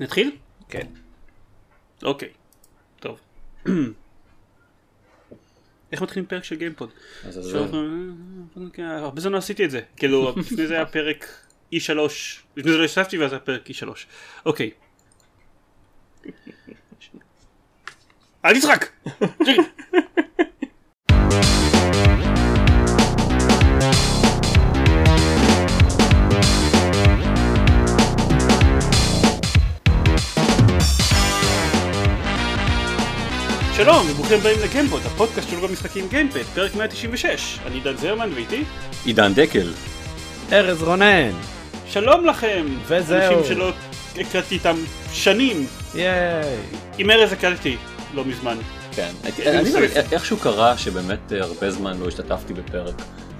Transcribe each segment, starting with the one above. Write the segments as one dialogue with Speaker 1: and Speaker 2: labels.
Speaker 1: נתחיל?
Speaker 2: כן.
Speaker 1: אוקיי, טוב. איך מתחילים פרק של גיימפוד? אה, הרבה זמן לא עשיתי את זה, כאילו לפני זה היה פרק E3, לפני זה לא ישבתי ואז היה פרק E3, אוקיי. אל תצחק! שלום וברוכים הבאים לגיימפוד, הפודקאסט של רוב המשחקים גיימפד, פרק 196, אני דן זרמן ואיתי
Speaker 3: עידן דקל.
Speaker 2: ארז רונן!
Speaker 1: שלום לכם!
Speaker 2: וזהו.
Speaker 1: אנשים שלא הקלטתי איתם שנים,
Speaker 2: ייי!
Speaker 1: עם ארז הקלטתי לא מזמן.
Speaker 3: כן.
Speaker 1: אני
Speaker 3: אני לא. איכשהו קרה שבאמת אה, הרבה זמן לא השתתפתי בפרק.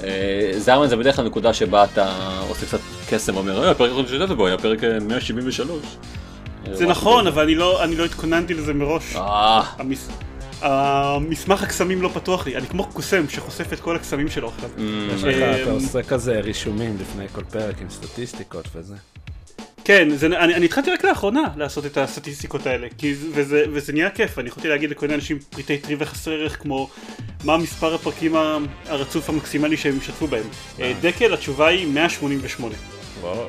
Speaker 3: אה, זרמן זה בדרך כלל נקודה שבה אתה עושה קצת קסם ואומר, "אה, הפרק האחרון שהשתתפת בו היה פרק אה, 173. אה,
Speaker 1: זה נכון. אבל אני לא, אני לא התכוננתי לזה מראש.
Speaker 3: אה,
Speaker 1: המס... המסמך הקסמים לא פתוח לי, אני כמו קוסם שחושף את כל הקסמים שלו עכשיו.
Speaker 2: יש
Speaker 3: אה,
Speaker 2: לך,
Speaker 1: אמ,
Speaker 2: אתה עושה כזה רישומים לפני כל פרק עם סטטיסטיקות וזה.
Speaker 1: כן, זה, אני, אני התחלתי רק לאחרונה לעשות את הסטטיסטיקות האלה, כי, זה- וזה, וזה נהיה כיף, אני יכולתי להגיד לכל מיני אנשים פריטי טריוויה חסרי ערך כמו מה מספר הפרקים הרצוף המקסימלי שהם השתתפו בהם. אה, דקל, התשובה היא 188.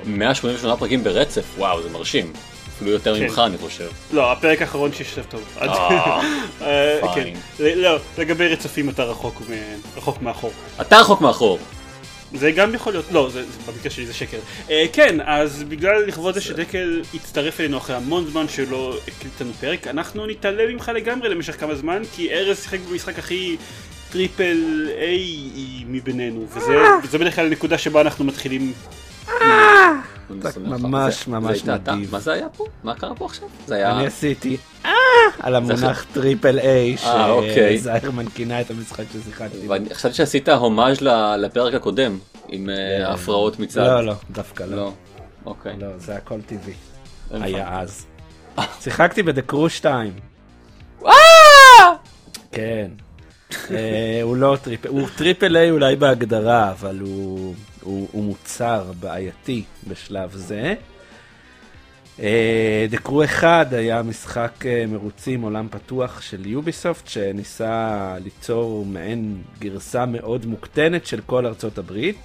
Speaker 3: 188 פרקים ברצף, וואו, זה מרשים. אפילו יותר
Speaker 1: כן.
Speaker 3: ממך אני חושב.
Speaker 1: לא, הפרק האחרון שהשתתף טוב. עד-
Speaker 3: אה,
Speaker 1: אה, כן. fine. לא, לגבי רצפים אתה רחוק מאחור.
Speaker 3: אתה רחוק מאחור.
Speaker 1: זה גם יכול להיות, לא, זה, זה, במקרה שלי זה שקר. אה, כן, אז בגלל לכבוד זה שדקל הצטרף אלינו אחרי המון זמן שלא הקליט לנו פרק, אנחנו נתעלם ממך לגמרי למשך כמה זמן, כי ארז שיחק במשחק הכי triple A מבינינו, וזה בדרך כלל הנקודה שבה אנחנו מתחילים.
Speaker 2: ממש, ממש? נדיב.
Speaker 3: מה זה היה פה? מה קרה פה עכשיו? זה היה...
Speaker 2: אני עשיתי אה על המונח triple A,
Speaker 3: אה, אוקיי.
Speaker 2: שזיירמן כינה את המשחק ששיחקתי.
Speaker 3: ואני חשבתי שעשית הומאז' לפרק הקודם, עם אה, ההפרעות מצד.
Speaker 2: לא, לא, דווקא לא.
Speaker 3: לא. אוקיי.
Speaker 2: לא, זה הכל טבעי. היה אז. שיחקתי ב-The Crew 2. כן. אה, הוא לא triple, הוא triple A אולי בהגדרה, אבל הוא, הוא, הוא מוצר בעייתי בשלב זה. The Crew 1 היה משחק אה, מרוצים עולם פתוח של Ubisoft, שניסה ליצור מעין גרסה מאוד מוקטנת של כל ארצות הברית.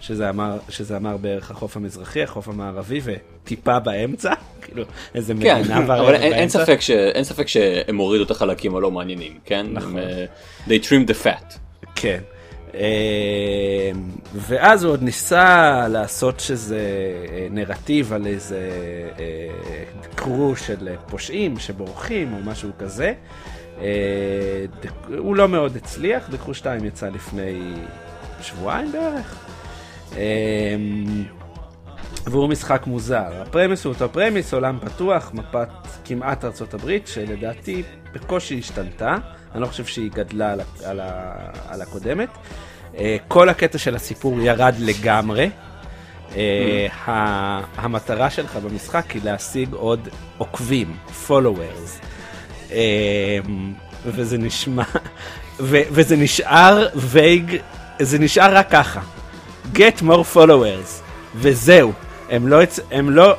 Speaker 2: שזה אמר, שזה אמר בערך החוף המזרחי, החוף המערבי וטיפה באמצע, כאילו איזה
Speaker 3: כן,
Speaker 2: מדינה ורבע
Speaker 3: אבל אין, אין. ספק ש, אין ספק שהם הורידו את החלקים הלא מעניינים, כן?
Speaker 2: נכון.
Speaker 3: הם, אה, they trimmed the fat.
Speaker 2: כן. אה, ואז הוא עוד ניסה לעשות שזה אה, נרטיב על איזה אה, קרו של פושעים שבורחים או משהו כזה. אה, הוא לא מאוד הצליח, דקרו 2 יצא לפני שבועיים בערך. אה, והוא משחק מוזר. הפרמיס הוא אותו פרמיס, עולם פתוח, מפת כמעט ארצות הברית, שלדעתי בקושי השתנתה. אני לא חושב שהיא גדלה על, על, על הקודמת. אה, כל הקטע של הסיפור ירד לגמרי. אה, ה- המטרה שלך במשחק היא להשיג עוד עוקבים, followers. אה, וזה נשמע, ו- וזה נשאר vague, זה נשאר רק ככה. get more followers, וזהו. הם לא, הם לא,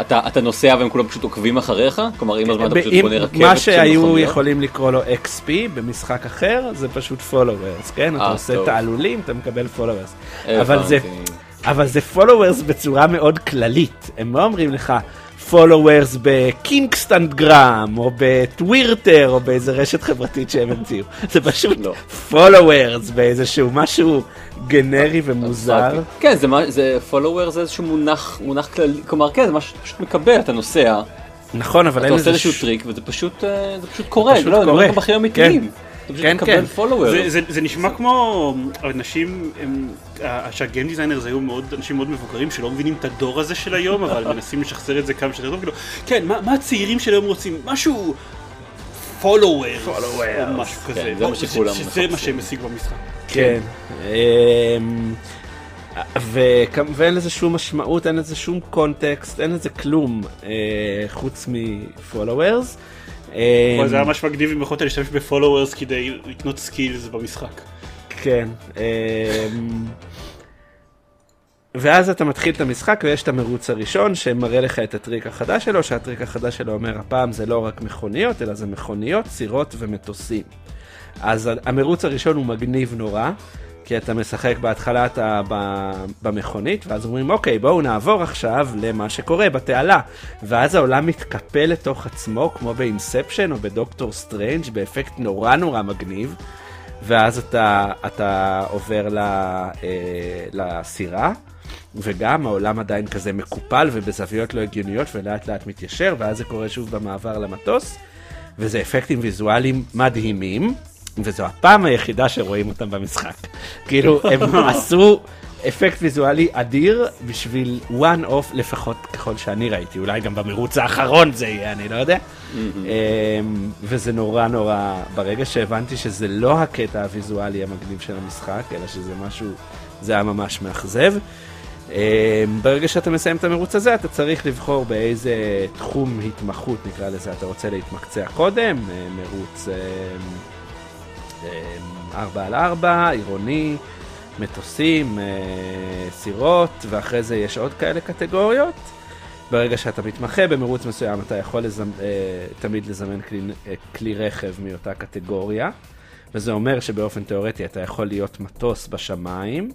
Speaker 3: אתה, אתה נוסע והם כולם פשוט עוקבים אחריך? כלומר, עם הזמן אתה פשוט
Speaker 2: אם-
Speaker 3: בונה רכבת
Speaker 2: מה שהיו? יכולים לקרוא לו XP במשחק אחר, זה פשוט followers, כן? אתה
Speaker 3: אה,
Speaker 2: עושה
Speaker 3: טוב.
Speaker 2: תעלולים, אתה מקבל followers. אבל זה. אבל זה followers בצורה מאוד כללית. הם לא אומרים לך followers ב-Kingstandgram, או בטווירטר, או באיזה רשת חברתית שהם המציאו. זה פשוט
Speaker 3: לא.
Speaker 2: followers באיזשהו משהו גנרי ומוזר.
Speaker 3: הבנתי. כן, זה, זה follower זה איזשהו מונח, מונח כללי, כלומר כן, זה משהו שאתה פשוט מקבל, אתה נוסע,
Speaker 2: נכון, אבל
Speaker 3: אתה
Speaker 2: אין
Speaker 3: עושה
Speaker 2: לזה
Speaker 3: איזשהו
Speaker 2: ש-
Speaker 3: trick וזה פשוט, אה, זה פשוט קורה, לא, אני אומר
Speaker 2: קורה.
Speaker 3: בחיים
Speaker 2: כן.
Speaker 3: אמיתיים. אתה פשוט
Speaker 2: כן, כן.
Speaker 1: זה, זה, זה נשמע כמו אנשים, הם, שה game designers היו מאוד, אנשים מאוד מבוגרים שלא מבינים את הדור הזה של היום, אבל מנסים לשחזר את זה כמה שיותר טוב, כאילו, כן, מה, מה הצעירים של היום רוצים? משהו followers,
Speaker 2: Followers.
Speaker 1: או משהו כזה,
Speaker 3: כן, זה מה שכולם
Speaker 1: שזה מה
Speaker 3: מחפשים.
Speaker 1: שהם השיגו במשחק.
Speaker 2: כן. אמ, וכמ- ואין לזה שום משמעות, אין לזה שום קונטקסט, אין לזה כלום אה, חוץ מ followers.
Speaker 1: אבל זה היה ממש מגניב אם יכולת להשתמש ב followers כדי לקנות skills במשחק.
Speaker 2: כן. אמ, ואז אתה מתחיל את המשחק ויש את המרוץ הראשון שמראה לך את הטריק החדש שלו, שהטריק החדש שלו אומר הפעם זה לא רק מכוניות, אלא זה מכוניות, סירות ומטוסים. אז המרוץ הראשון הוא מגניב נורא, כי אתה משחק בהתחלה אתה במכונית, ואז אומרים אוקיי בואו נעבור עכשיו למה שקורה בתעלה. ואז העולם מתקפל לתוך עצמו כמו ב-Inception או ב-Doctor Strange באפקט נורא נורא מגניב. ואז אתה, אתה עובר ל, אה, לסירה, וגם העולם עדיין כזה מקופל ובזוויות לא הגיוניות ולאט לאט מתיישר, ואז זה קורה שוב במעבר למטוס, וזה אפקטים ויזואליים מדהימים. וזו הפעם היחידה שרואים אותם במשחק. כאילו, הם עשו אפקט ויזואלי אדיר בשביל one off לפחות ככל שאני ראיתי, אולי גם במרוץ האחרון זה יהיה, אני לא יודע. אמ, וזה נורא נורא, ברגע שהבנתי שזה לא הקטע הוויזואלי המגניב של המשחק, אלא שזה משהו, זה היה ממש מאכזב. אמ, ברגע שאתה מסיים את המרוץ הזה, אתה צריך לבחור באיזה תחום התמחות, נקרא לזה, אתה רוצה להתמקצע קודם, אה, מרוץ... 4 על 4, עירוני, מטוסים, אה, סירות, ואחרי זה יש עוד כאלה קטגוריות. ברגע שאתה מתמחה במרוץ מסוים, אתה יכול לזמ... אה, תמיד לזמן כלי, אה, כלי רכב מאותה קטגוריה, וזה אומר שבאופן תיאורטי אתה יכול להיות מטוס בשמיים,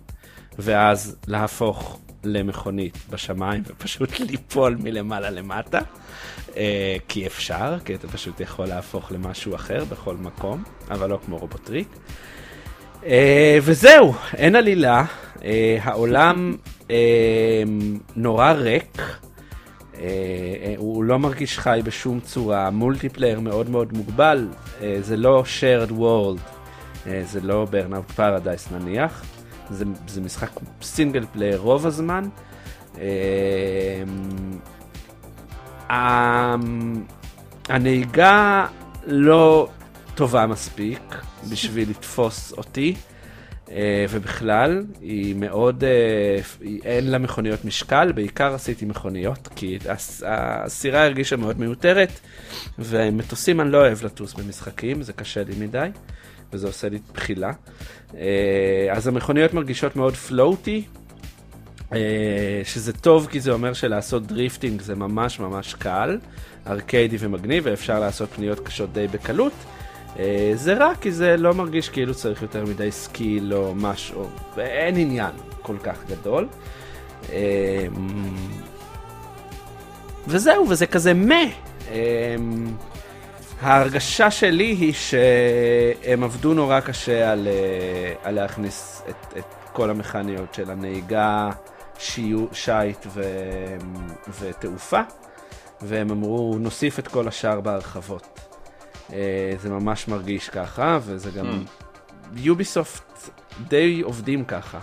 Speaker 2: ואז להפוך למכונית בשמיים ופשוט ליפול מלמעלה למטה, אה, כי אפשר, כי אתה פשוט יכול להפוך למשהו אחר בכל מקום, אבל לא כמו רובוטריק. אה, וזהו, אין עלילה, אה, העולם נורא ריק. הוא לא מרגיש חי בשום צורה, multiplayer מאוד מאוד מוגבל, זה לא shared world, זה לא Burnout Paradise נניח, זה, זה משחק single player רוב הזמן. הנהיגה לא טובה מספיק בשביל לתפוס אותי, אה, ובכלל, היא מאוד, אה, אין לה מכוניות משקל, בעיקר עשיתי מכוניות, כי הסירה הרגישה מאוד מיותרת, ומטוסים אני לא אוהב לטוס במשחקים, זה קשה לי מדי, וזה עושה לי בחילה. אה, אז המכוניות מרגישות מאוד floaty, אה, שזה טוב כי זה אומר שלעשות drifting זה ממש ממש קל, ארקיידי ומגניב ואפשר לעשות פניות קשות די בקלות. אה, זה רע כי זה לא מרגיש כאילו צריך יותר מדי skill או משהו, אין עניין כל כך גדול. אה, וזהו, וזה כזה מה. ההרגשה שלי היא שהם עבדו נורא קשה על, על להכניס את, את כל המכניות של הנהיגה, שיו, שיט ו... ותעופה, והם אמרו, נוסיף את כל השאר בהרחבות. אה, זה ממש מרגיש ככה, וזה גם... יוביסופט mm. די עובדים ככה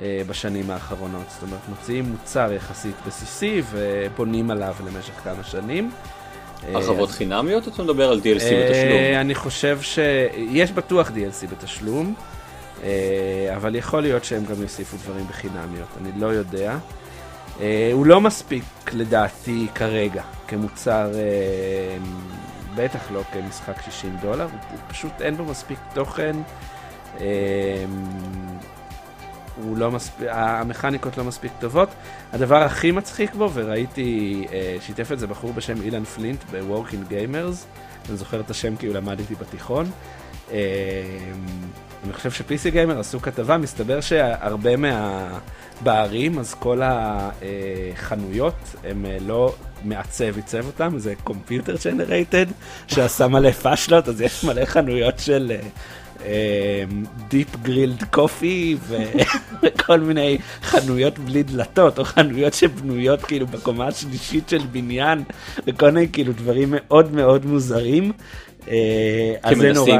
Speaker 2: אה, בשנים האחרונות. זאת אומרת, מוציאים מוצר יחסית בסיסי ובונים עליו למשך כמה שנים.
Speaker 3: אה, הרחבות אז... חינמיות או אתה מדבר על DLC בתשלום?
Speaker 2: אני חושב שיש בטוח DLC בתשלום. אה, אבל יכול להיות שהם גם יוסיפו דברים בחינמיות, אני לא יודע. אה, הוא לא מספיק לדעתי כרגע כמוצר, אה, בטח לא כמשחק 60 דולר, הוא פשוט אין בו מספיק תוכן. הוא לא מספיק, המכניקות לא מספיק טובות. הדבר הכי מצחיק בו, וראיתי, שיתף את זה בחור בשם אילן פלינט ב-Working Gamers, אני זוכר את השם כי הוא למד איתי בתיכון. אני חושב ש- PC Gamer עשו כתבה, מסתבר שהרבה מהערים, אז כל החנויות, הם אה, לא מעצב עיצב אותם, זה computer generated, שעשה מלא פאשלות, אז יש מלא חנויות של deep grilled coffee וכל מיני חנויות בלי דלתות, או חנויות שבנויות כאילו בקומה השלישית של בניין, וכל מיני כאילו דברים מאוד מאוד מוזרים.
Speaker 3: אה, אז זה נורא...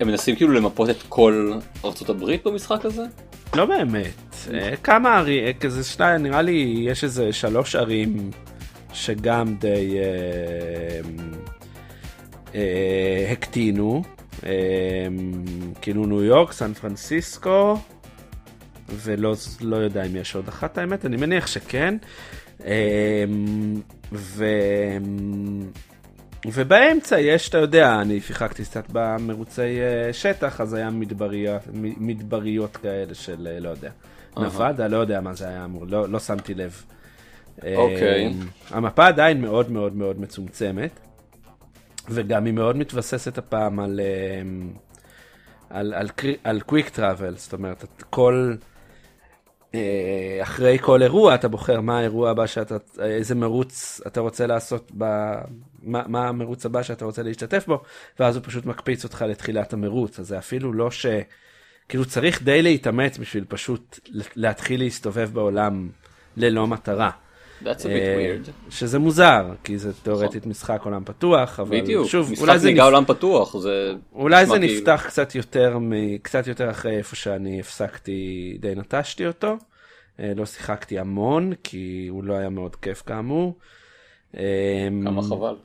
Speaker 3: הם מנסים כאילו למפות את כל ארצות הברית במשחק הזה?
Speaker 2: לא באמת. אה, כמה ערים, אה, כזה שניים, נראה לי יש איזה שלוש ערים שגם די אה, הקטינו. אה, כאילו ניו יורק, סן פרנסיסקו, ולא לא יודע אם יש עוד אחת האמת, אני מניח שכן. אה, ו... ובאמצע יש, אתה יודע, אני שיחקתי קצת במרוצי uh, שטח, אז היה מדבריה, מדבריות כאלה של, uh, לא יודע, נוואדה, לא יודע מה זה היה אמור, לא, לא שמתי לב.
Speaker 3: אוקיי.
Speaker 2: אמ, המפה עדיין מאוד מאוד מאוד מצומצמת, וגם היא מאוד מתבססת הפעם על, אמ, על, על, על קוויק טראבל, זאת אומרת, כל, אה, אחרי כל אירוע אתה בוחר מה האירוע הבא שאתה, איזה מרוץ אתה רוצה לעשות, ב, מה, מה המרוץ הבא שאתה רוצה להשתתף בו, ואז הוא פשוט מקפיץ אותך לתחילת המרוץ, אז זה אפילו לא ש... כאילו צריך די להתאמץ בשביל פשוט להתחיל להסתובב בעולם ללא מטרה.
Speaker 3: That's a bit
Speaker 2: אה,
Speaker 3: weird.
Speaker 2: שזה מוזר, כי זה תאורטית משחק עולם פתוח, אבל
Speaker 3: בדיוק,
Speaker 2: שוב,
Speaker 3: משחק
Speaker 2: אולי זה,
Speaker 3: נהיגה
Speaker 2: נפ...
Speaker 3: עולם פתוח, זה...
Speaker 2: אולי זה
Speaker 3: כאילו-
Speaker 2: נפתח קצת יותר, מ... קצת יותר אחרי איפה שאני הפסקתי, די נטשתי אותו. אה, לא שיחקתי המון, כי הוא לא היה מאוד כיף כאמור. אה,
Speaker 3: כמה חבל.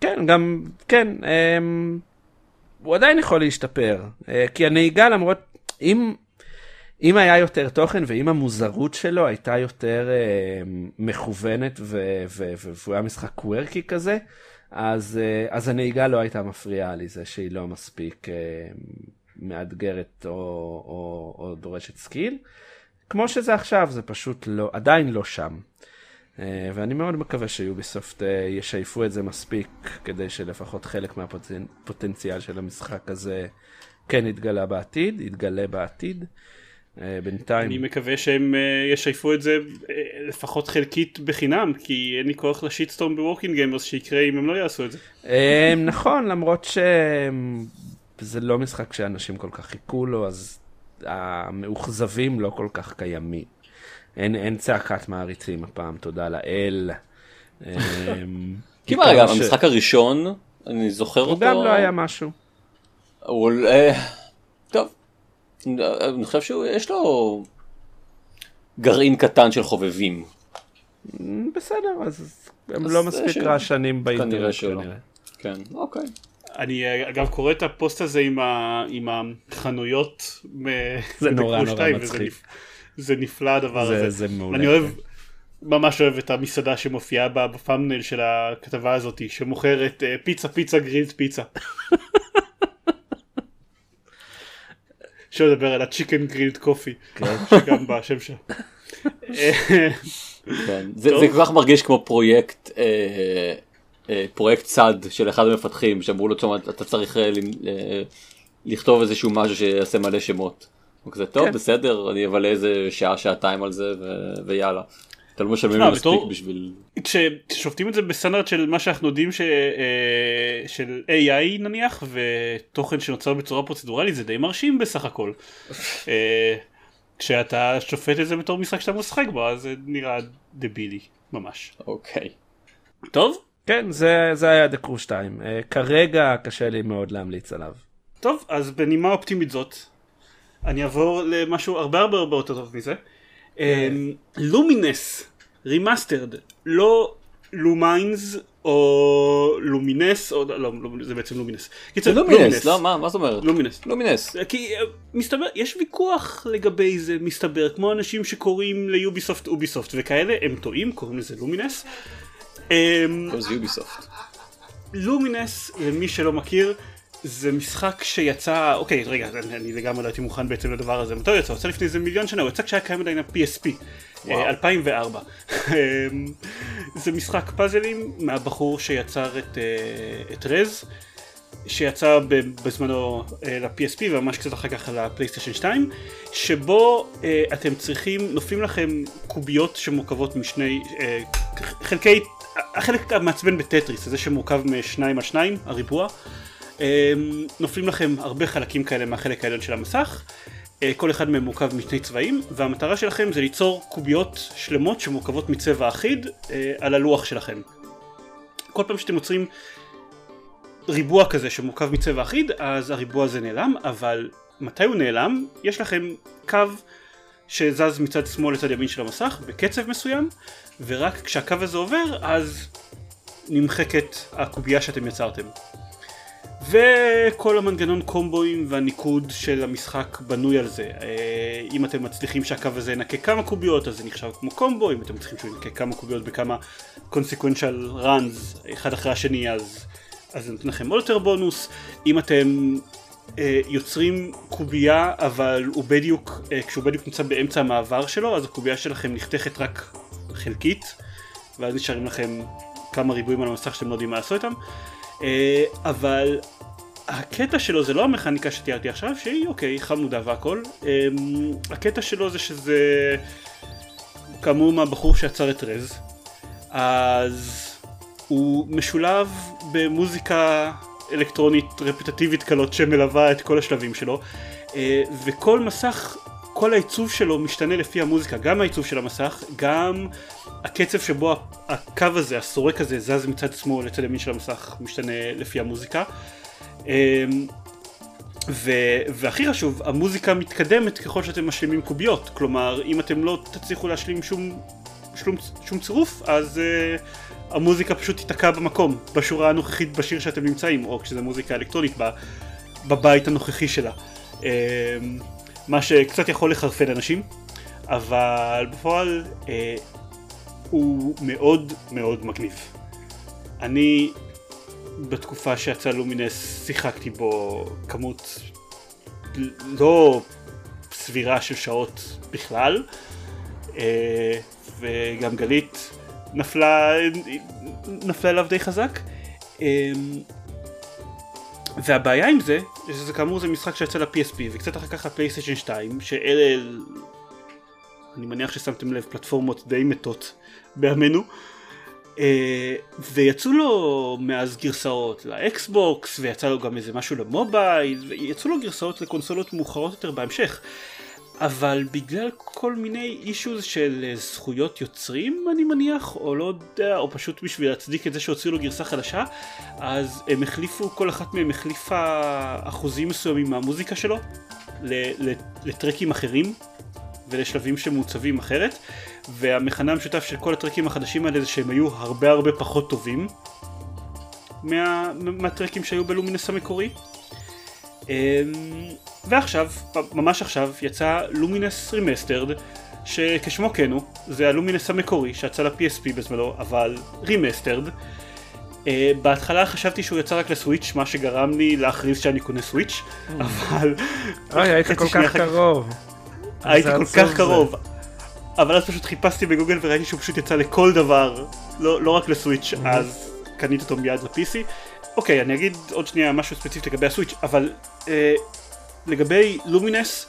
Speaker 2: כן, גם, כן, אמ, הוא עדיין יכול להשתפר, אה, כי הנהיגה למרות, אם, אם היה יותר תוכן ואם המוזרות שלו הייתה יותר אה, מכוונת והוא היה משחק קוורקי כזה, אז, אה, אז הנהיגה לא הייתה מפריעה לי, זה שהיא לא מספיק אה, מאתגרת או, או, או דורשת skill. כמו שזה עכשיו, זה פשוט לא, עדיין לא שם. אה, ואני מאוד מקווה שיוביסופט אה, ישייפו את זה מספיק כדי שלפחות חלק מהפוטנציאל של המשחק הזה כן יתגלה בעתיד, יתגלה בעתיד. אה, בינתיים,
Speaker 1: אני מקווה שהם אה, ישייפו את זה אה, לפחות חלקית בחינם, כי אין לי כוח ל shitstorm ב Working Gamers שיקרה אם הם לא יעשו את זה.
Speaker 2: נכון, למרות שזה לא משחק שאנשים כל כך חיכו לו, אז המאוכזבים לא כל כך קיימים. אין, אין צעקת מעריצים הפעם, תודה לאל.
Speaker 3: כי מה רגע, המשחק הראשון, אני זוכר אותו...
Speaker 2: הוא גם לא היה משהו.
Speaker 3: אני חושב שיש לו גרעין קטן של חובבים.
Speaker 2: בסדר, אז הם
Speaker 3: אז
Speaker 2: לא מספיק
Speaker 3: ש-
Speaker 2: רעשנים באינטרנט
Speaker 3: כנראה שלא.
Speaker 2: כנראה.
Speaker 3: כן, אוקיי.
Speaker 1: אני אגב קורא את הפוסט הזה עם, ה, עם החנויות מ-
Speaker 2: זה נורא נורא מצחיק.
Speaker 1: זה נפלא הדבר
Speaker 2: זה-
Speaker 1: הזה.
Speaker 2: זה מעולה.
Speaker 1: אני אוהב, ממש אוהב את המסעדה שמופיעה בפאמנל של הכתבה הזאת, שמוכרת אה, פיצה פיצה גרילד פיצה. אפשר לדבר על הצ'יקן גרילד קופי,
Speaker 2: כן.
Speaker 1: שגם בשם שלה.
Speaker 3: כן. זה, כל כך מרגיש כמו פרויקט, אה, אה, פרויקט צד של אחד המפתחים שאמרו לו, תשמע, אתה צריך אה, לכתוב איזשהו משהו שיעשה מלא שמות. הוא כזה, טוב,
Speaker 2: כן.
Speaker 3: בסדר, אני אבלה איזה שעה, שעתיים על זה, ו- ויאללה. אתה לא משלמים לי מספיק
Speaker 1: בתור-
Speaker 3: בשביל...
Speaker 1: כש- כששופטים את זה בסטנדרט של מה שאנחנו יודעים ש, אה, של AI נניח ותוכן שנוצר בצורה פרוצדורלית זה די מרשים בסך הכל. אה, כשאתה שופט את זה בתור משחק שאתה משחק בו אז זה נראה דבילי ממש.
Speaker 3: אוקיי.
Speaker 1: טוב?
Speaker 2: כן, זה, זה היה The Crew 2. Uh, כרגע קשה לי מאוד להמליץ עליו.
Speaker 1: טוב אז בנימה אופטימית זאת אני אעבור למשהו הרבה הרבה הרבה יותר טוב מזה. Lumines Remastered לא לומיינס או לומינס או לא, לא זה בעצם לומינס. קיצר,
Speaker 3: לומינס, לא, מה מה זאת אומרת?
Speaker 1: לומינס.
Speaker 3: לומינס.
Speaker 1: כי אה, מסתבר, יש ויכוח לגבי זה, מסתבר, כמו אנשים שקוראים ליוביסופט אוביסופט וכאלה, הם טועים, קוראים לזה לומינס. אמ,
Speaker 3: זה יוביסופט.
Speaker 1: לומינס, למי שלא מכיר, זה משחק שיצא, אוקיי, רגע, אני, אני לגמרי לא הייתי מוכן בעצם לדבר הזה, מתי הוא יצא? הוא יצא לפני איזה מיליון שנה, הוא יצא כשהיה קיים עדיין ה-PSP,
Speaker 3: וואו.
Speaker 1: אה, 2004. אמ, זה משחק פאזלים מהבחור שיצר את, אה, את רז, שיצא בזמנו אה, ל-PSP וממש קצת אחר כך לפלייסטיישן 2, שבו אתם צריכים, נופלים לכם קוביות שמורכבות משני חלקי, החלק המעצבן בטטריס, זה שמורכב משניים על שניים, הריבוע, נופלים לכם הרבה חלקים כאלה מהחלק העליון של המסך, אה, כל אחד מהם מורכב משני צבעים, והמטרה שלכם זה ליצור קוביות שלמות שמורכבות מצבע אחיד אה, על הלוח שלכם. כל פעם שאתם יוצרים ריבוע כזה שמורכב מצבע אחיד, אז הריבוע הזה נעלם, אבל מתי הוא נעלם? יש לכם קו שזז מצד שמאל לצד ימין של המסך בקצב מסוים, ורק כשהקו הזה עובר, אז נמחקת הקובייה שאתם יצרתם. וכל המנגנון קומבואים והניקוד של המשחק בנוי על זה. אה, אם אתם מצליחים שהקו הזה ינקה כמה קוביות אז זה נחשב כמו קומבו, אם אתם מצליחים שהוא ינקה כמה קוביות בכמה consequential runs אחד אחרי השני אז, אז זה נותן לכם עוד יותר בונוס. אם אתם אה, יוצרים קובייה אבל הוא בדיוק, אה, כשהוא בדיוק נמצא באמצע המעבר שלו אז הקובייה שלכם נחתכת רק חלקית ואז נשארים לכם כמה ריבועים על המסך שאתם לא יודעים מה לעשות איתם אבל הקטע שלו זה לא המכניקה שתיארתי עכשיו שהיא אוקיי חמודה והכל. הקטע שלו זה שזה כאמור מהבחור שיצר את רז. אז הוא משולב במוזיקה אלקטרונית רפטטיבית קלות שמלווה את כל השלבים שלו. אה, וכל מסך, כל העיצוב שלו משתנה לפי המוזיקה, גם העיצוב של המסך, גם הקצב שבו הקו הזה, הסורק הזה, זז מצד שמאל לצד ימין של המסך משתנה לפי המוזיקה ו, והכי חשוב, המוזיקה מתקדמת ככל שאתם משלימים קוביות, כלומר אם אתם לא תצליחו להשלים שום, שום, שום צירוף אז uh, המוזיקה פשוט תיתקע במקום, בשורה הנוכחית בשיר שאתם נמצאים, או כשזה מוזיקה אלקטרונית בבית הנוכחי שלה. אמ, מה שקצת יכול לחרפן אנשים, אבל בפועל אה, הוא מאוד מאוד מגניב. אני בתקופה שיצא לומינס שיחקתי בו כמות לא סבירה של שעות בכלל, אה, וגם גלית נפלה, נפלה אליו די חזק. אמ, והבעיה עם זה, שזה כאמור זה משחק שיצא ל-PSP וקצת אחר כך לפלייסטיישן 2, שאלה, אני מניח ששמתם לב, פלטפורמות די מתות בימינו. אה, ויצאו לו מאז גרסאות לאקסבוקס ויצא לו גם איזה משהו למובייל ויצאו לו גרסאות לקונסולות מאוחרות יותר בהמשך. אבל בגלל כל מיני אישוז של זכויות יוצרים אני מניח, או לא יודע, או פשוט בשביל להצדיק את זה שהוציאו לו גרסה חדשה, אז הם החליפו, כל אחת מהם החליפה אחוזים מסוימים מהמוזיקה שלו לטרקים אחרים ולשלבים שמעוצבים אחרת, והמכנה המשותף של כל הטרקים החדשים האלה זה שהם היו הרבה הרבה פחות טובים מה, מהטרקים שהיו בלומינס המקורי. אמ, ועכשיו, ממש עכשיו, יצא לומינס Remastered, שכשמו כן הוא, זה הלומינס המקורי שיצא ל-PSP בזמנו, אבל remastered. Uh, בהתחלה חשבתי שהוא יצא רק לסוויץ', מה שגרם לי להכריז שאני קונה סוויץ'. אבל...
Speaker 2: אוי, היית כל כך קרוב.
Speaker 1: הייתי כל כך קרוב. אבל אז פשוט חיפשתי בגוגל וראיתי שהוא פשוט יצא לכל דבר, לא, לא רק לסוויץ', mm-hmm. אז קניתי אותו מיד ל-PC. אוקיי, אני אגיד עוד שנייה משהו ספציפי לגבי הסוויץ', אבל אה, לגבי לומינס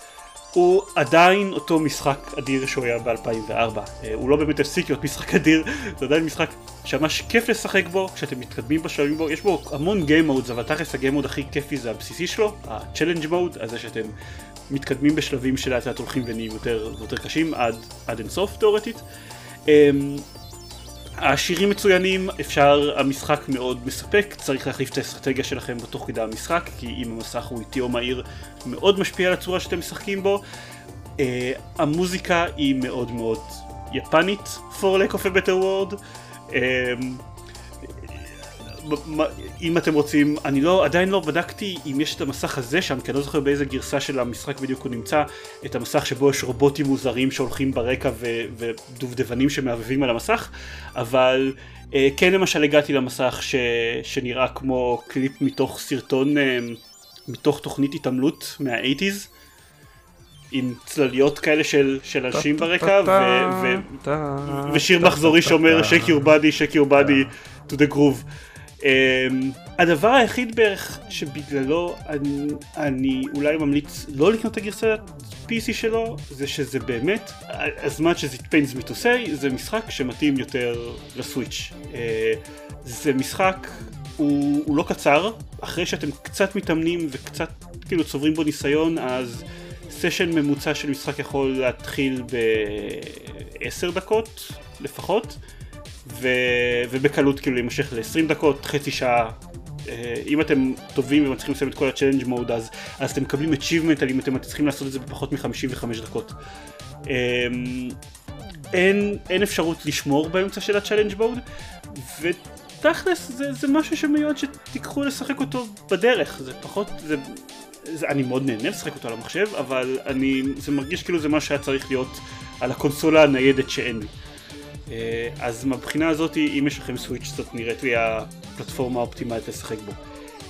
Speaker 1: הוא עדיין אותו משחק אדיר שהוא היה ב-2004 אה, הוא לא באמת הפסיק להיות משחק אדיר זה עדיין משחק שממש כיף לשחק בו כשאתם מתקדמים בשלבים בו יש בו המון גיים אבל תכלס הגיים מוד הכי כיפי זה הבסיסי שלו ה-challenge mode הזה שאתם מתקדמים בשלבים שלאט לאט הולכים ונהיים יותר ויותר קשים עד, עד אינסוף תאורטית אמ, השירים מצוינים, אפשר, המשחק מאוד מספק, צריך להחליף את האסטרטגיה שלכם בתוך כדי המשחק, כי אם המסך הוא איטי או מהיר, מאוד משפיע על הצורה שאתם משחקים בו. Uh, המוזיקה היא מאוד מאוד יפנית, for lack of a better word. Uh, אם אתם רוצים, אני לא, עדיין לא בדקתי אם יש את המסך הזה שם, כי אני לא זוכר באיזה גרסה של המשחק בדיוק הוא נמצא, את המסך שבו יש רובוטים מוזרים שהולכים ברקע ו- ודובדבנים שמעבבים על המסך, אבל אה, כן למשל הגעתי למסך ש- שנראה כמו קליפ מתוך סרטון, אה, מתוך תוכנית התעמלות מה-80's. עם צלליות כאלה של, של אנשים ברקע ו- ו- ושיר מחזורי שאומר shake your body, shake your body to the groove Um, הדבר היחיד בערך שבגללו אני, אני אולי ממליץ לא לקנות את הגרסת PC שלו זה שזה באמת, as much as it pains me to say, זה משחק שמתאים יותר לסוויץ'. Uh, זה משחק, הוא, הוא לא קצר, אחרי שאתם קצת מתאמנים וקצת כאילו צוברים בו ניסיון אז סשן ממוצע של משחק יכול להתחיל ב-10 דקות לפחות. ו... ובקלות כאילו להימשך ל-20 דקות, חצי שעה. אה, אם אתם טובים ומצליחים לסיים את כל ה-challenge mode אז, אז אתם מקבלים achievement על אם אתם מצליחים לעשות את זה בפחות מ-55 דקות. אמ, אין, אין אפשרות לשמור באמצע של ה-challenge mode ותכלס זה, זה משהו שמיועד שתיקחו לשחק אותו בדרך, זה פחות, זה, זה, אני מאוד נהנה לשחק אותו על המחשב אבל אני, זה מרגיש כאילו זה מה שהיה צריך להיות על הקונסולה הניידת שאין לי. אה, אז מבחינה הזאת, אם יש לכם סוויץ' זאת נראית לי הפלטפורמה האופטימלית לשחק בו.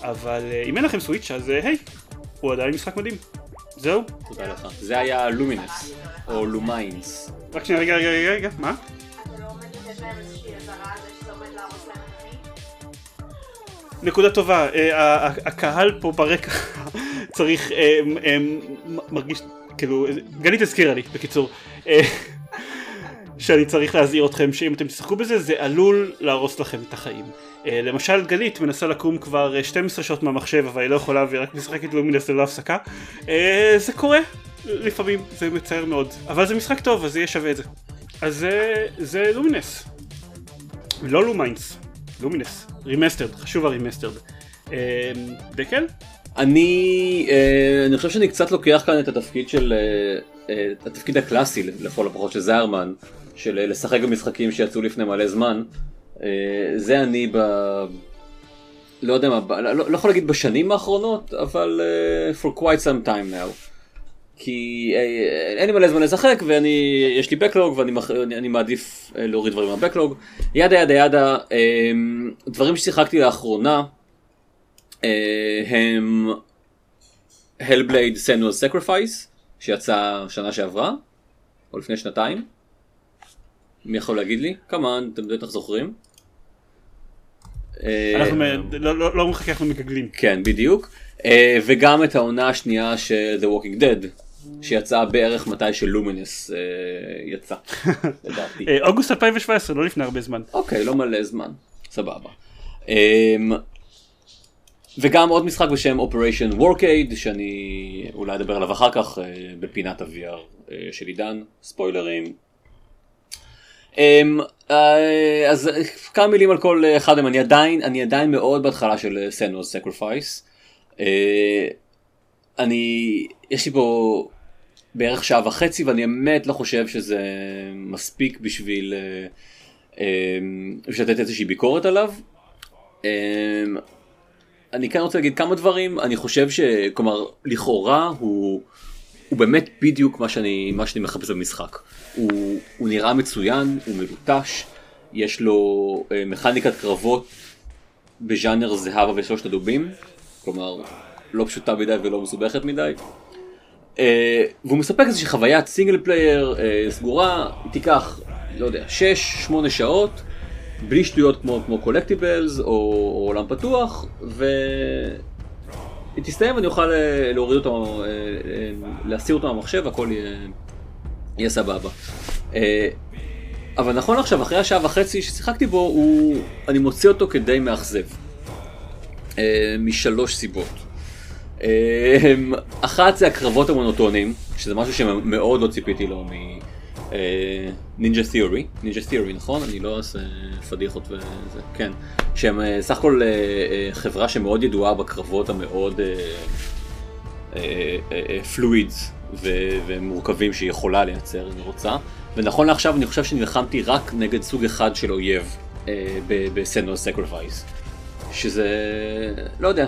Speaker 1: אבל אה, אם אין לכם סוויץ' אז אה, היי, הוא עדיין משחק מדהים. זהו?
Speaker 3: תודה לך. זה היה לומינס, או לומיינס.
Speaker 1: רק שנייה, רגע, רגע, רגע, רגע, מה?
Speaker 4: לא?
Speaker 1: נקודה טובה, הקהל פה ברקע צריך, מרגיש, כאילו, גלית הזכירה לי, בקיצור, שאני צריך להזהיר אתכם שאם אתם תשחקו בזה זה עלול להרוס לכם את החיים. אה, למשל גלית מנסה לקום כבר אה, 12 שעות מהמחשב אבל היא לא יכולה והיא רק משחקת לומינס ללא הפסקה. אה, זה קורה, לפעמים, זה מצער מאוד, אבל זה משחק טוב אז יהיה שווה את זה. אז זה, זה לומינס. לא לומיינס, לומינס, Remastered, חשוב ה Remastered. אה, דקל?
Speaker 3: אני, אה, אני חושב שאני קצת לוקח כאן את התפקיד של, אה, אה, התפקיד הקלאסי לכל הפחות של זיירמן, של אה, לשחק במשחקים שיצאו לפני מלא זמן. אה, זה אני ב... לא יודע מה, ב- לא, לא יכול להגיד בשנים האחרונות, אבל אה, for quite some time now. כי אה, אין לי מלא זמן לשחק ואני, יש לי backlog ואני מח- אני, אני מעדיף להוריד דברים מהבקלוג. ידה ידה ידה, אה, דברים ששיחקתי לאחרונה. אה, הם Hellblade Senua's Sacrifice שיצא שנה שעברה או לפני שנתיים. מי יכול להגיד לי? כמובן, אתם בטח זוכרים. אה,
Speaker 1: אנחנו מ- לא- לא לא מחכה, אנחנו מגגלים.
Speaker 3: כן, בדיוק. אה, וגם את העונה השנייה של The Walking Dead, שיצאה בערך מתי שלומינס אה, יצא, לדעתי.
Speaker 1: אה, אוגוסט 2017, לא לפני הרבה זמן.
Speaker 3: אוקיי, לא מלא זמן, סבבה. אמ, וגם עוד משחק בשם Operation Warcade, שאני אולי אדבר עליו אחר כך אה, בפינת ה-VR אה, של עידן, ספוילרים. אמ, אה, אז אה, כמה מילים על כל אה, אחד מהם, אני עדיין, אני עדיין מאוד בהתחלה של Senua's Sacrifice. אני, יש לי פה בערך שעה וחצי ואני באמת לא חושב שזה מספיק בשביל אה, אה, לתת איזושהי ביקורת עליו. אה, אני כן רוצה להגיד כמה דברים, אני חושב ש... כלומר, לכאורה הוא, הוא באמת בדיוק מה שאני, מה שאני מחפש במשחק. הוא, הוא נראה מצוין, הוא מלוטש, יש לו אה, מכניקת קרבות בז'אנר זהבה ושלושת הדובים, כלומר, לא פשוטה מדי ולא מסובכת מדי. אה, והוא מספק איזושהי חוויית single player אה, סגורה, היא תיקח, לא יודע, 6-8 שעות, בלי שטויות כמו, כמו collectibles או, או עולם פתוח, והיא תסתיים ואני אוכל אה, להוריד אותו, אה, אה, להסיר אותו מהמחשב, הכל יהיה, יהיה סבבה. אבל נכון עכשיו, אחרי השעה וחצי ששיחקתי בו, הוא, אני מוציא אותו כדי מאכזב. משלוש סיבות. אחת זה הקרבות המונוטוניים, שזה משהו שמאוד לא ציפיתי לו מנינג'ה תיאורי, נינג'ה תיאורי נכון? אני לא אעשה פדיחות וזה, כן. שהם אה, סך הכל אה, אה, חברה שמאוד ידועה בקרבות המאוד פלואידס ומורכבים שהיא יכולה לייצר אם היא רוצה. ונכון לעכשיו אני חושב שנלחמתי רק נגד סוג אחד של אויב ב Senua's Sacrifice. שזה, לא יודע,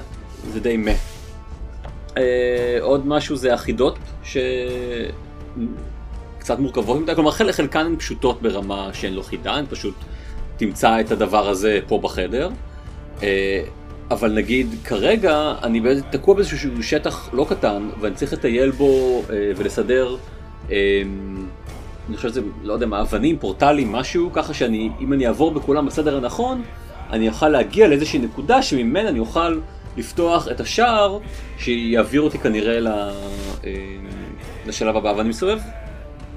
Speaker 3: זה די מה. עוד משהו זה החידות, שקצת מורכבות מדי, כלומר חלק חלקן הן פשוטות ברמה שהן לא חידה, הן פשוט תמצא את הדבר הזה פה בחדר. אה, אבל נגיד כרגע אני תקוע באיזשהו שטח לא קטן ואני צריך לטייל בו אה, ולסדר אה, אני חושב שזה לא יודע מה אבנים פורטלים משהו ככה שאני אם אני אעבור בכולם בסדר הנכון אני אוכל להגיע לאיזושהי נקודה שממנה אני אוכל לפתוח את השער שיעביר אותי כנראה ל... לשלב הבא ואני מסתובב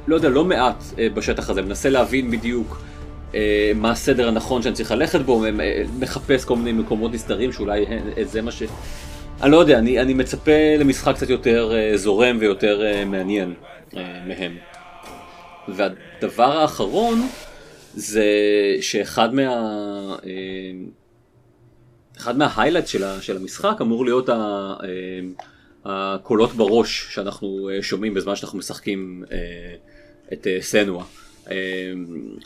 Speaker 3: לא יודע לא מעט אה, בשטח הזה מנסה להבין בדיוק אה, מה הסדר הנכון שאני צריך ללכת בו, אה, מחפש כל מיני מקומות נסתרים שאולי זה מה ש... אני לא יודע, אני, אני מצפה למשחק קצת יותר זורם ויותר מעניין מהם. והדבר האחרון זה שאחד מה... אחד מההיילייט של, של המשחק אמור להיות ה, הקולות בראש שאנחנו שומעים בזמן שאנחנו משחקים את אה, סנואה. אה,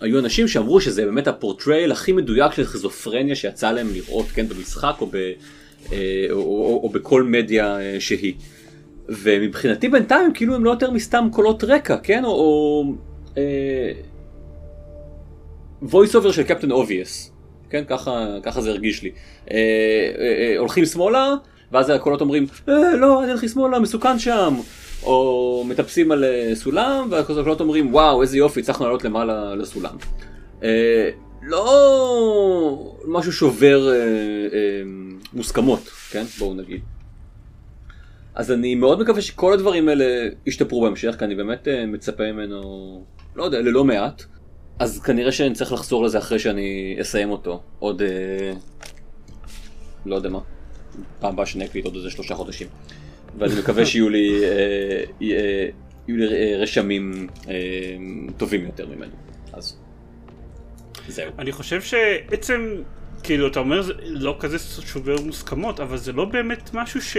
Speaker 3: היו אנשים שאמרו שזה באמת ה portrayal הכי מדויק של סכיזופרניה שיצא להם לראות כן במשחק או, ב, אה, או, או, או בכל מדיה שהיא. ומבחינתי בינתיים כאילו הם לא יותר מסתם קולות רקע כן או, או אה, voice over של Captain Obvious כן ככה ככה זה הרגיש לי אה, אה, אה, הולכים שמאלה ואז הקולות אומרים, אה, לא, אל תלכי שמאלה, מסוכן שם. או מטפסים על אה, סולם, והקולות אומרים, וואו, איזה יופי, הצלחנו לעלות למעלה לסולם. אה, לא משהו שובר אה, מוסכמות, כן? בואו נגיד. אז אני מאוד מקווה שכל הדברים האלה ישתפרו בהמשך, כי אני באמת מצפה ממנו, לא יודע, ללא מעט. אז כנראה שאני צריך לחזור לזה אחרי שאני אסיים אותו. עוד, לא יודע מה, פעם הבאה שאני אקליט עוד איזה שלושה חודשים. ואני מקווה שיהיו לי, אה, אה, יהיו לי אה, רשמים אה, טובים יותר ממנו. אז זהו.
Speaker 1: אני חושב שבעצם, כאילו, אתה אומר זה לא כזה שובר מוסכמות, אבל זה לא באמת משהו ש...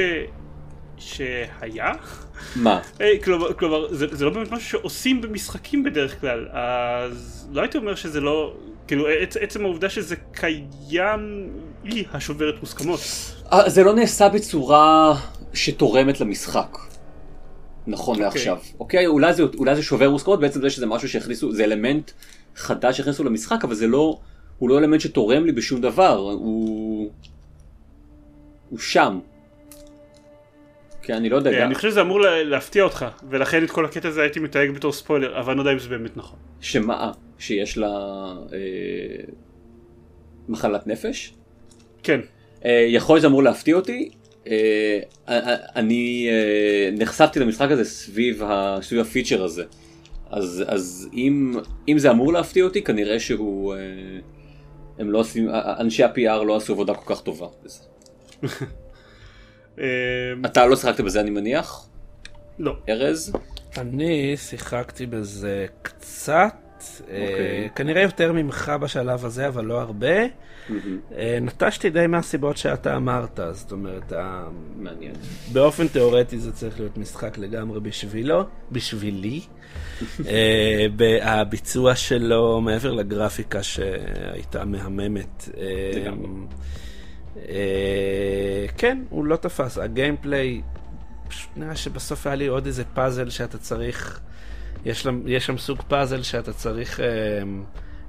Speaker 1: שהיה?
Speaker 3: מה?
Speaker 1: אה, כלומר, כלומר זה, זה לא באמת משהו שעושים במשחקים בדרך כלל, אז לא הייתי אומר שזה לא... כאילו, עצ, עצם העובדה שזה קיים היא השוברת מוסכמות.
Speaker 3: זה לא נעשה בצורה שתורמת למשחק. נכון
Speaker 1: אוקיי.
Speaker 3: לעכשיו. אוקיי, אולי זה, אולי זה שובר מוסכמות, בעצם זה שזה משהו שהכניסו, זה אלמנט חדש שהכניסו למשחק, אבל זה לא, הוא לא אלמנט שתורם לי בשום דבר, הוא... הוא שם. כן, אני לא יודע,
Speaker 1: אה,
Speaker 3: גם...
Speaker 1: אני חושב שזה אמור לה- להפתיע אותך, ולכן את כל הקטע הזה הייתי מתייג בתור ספוילר, אבל אני לא יודע אם זה באמת נכון.
Speaker 3: שמה? שיש לה אה, מחלת נפש?
Speaker 1: כן,
Speaker 3: אה, יכול להיות שזה אמור להפתיע אותי. אה, אה, אני אה, נחשפתי למשחק הזה סביב, הפיצ'ר הזה. אז, אז אם, אם זה אמור להפתיע אותי, כנראה שהוא... אה, הם לא עושים, אנשי ה-PR לא עשו עבודה כל כך טובה בזה.
Speaker 1: אה,
Speaker 3: אתה לא שיחקת בזה אני מניח?
Speaker 1: לא.
Speaker 3: ארז?
Speaker 2: אני שיחקתי בזה קצת, אה,
Speaker 3: אוקיי.
Speaker 2: כנראה יותר ממך בשלב הזה, אבל לא הרבה. אה, נטשתי די מהסיבות שאתה אמרת, זאת אומרת,
Speaker 3: מעניין.
Speaker 2: באופן תיאורטי זה צריך להיות משחק לגמרי בשבילו, בשבילי. אה, הביצוע שלו, מעבר לגרפיקה שהייתה מהממת. אה, כן, הוא לא תפס. הגיימפליי, פשוט נראה שבסוף היה לי עוד איזה פאזל שאתה צריך, יש, יש שם סוג פאזל שאתה צריך אה,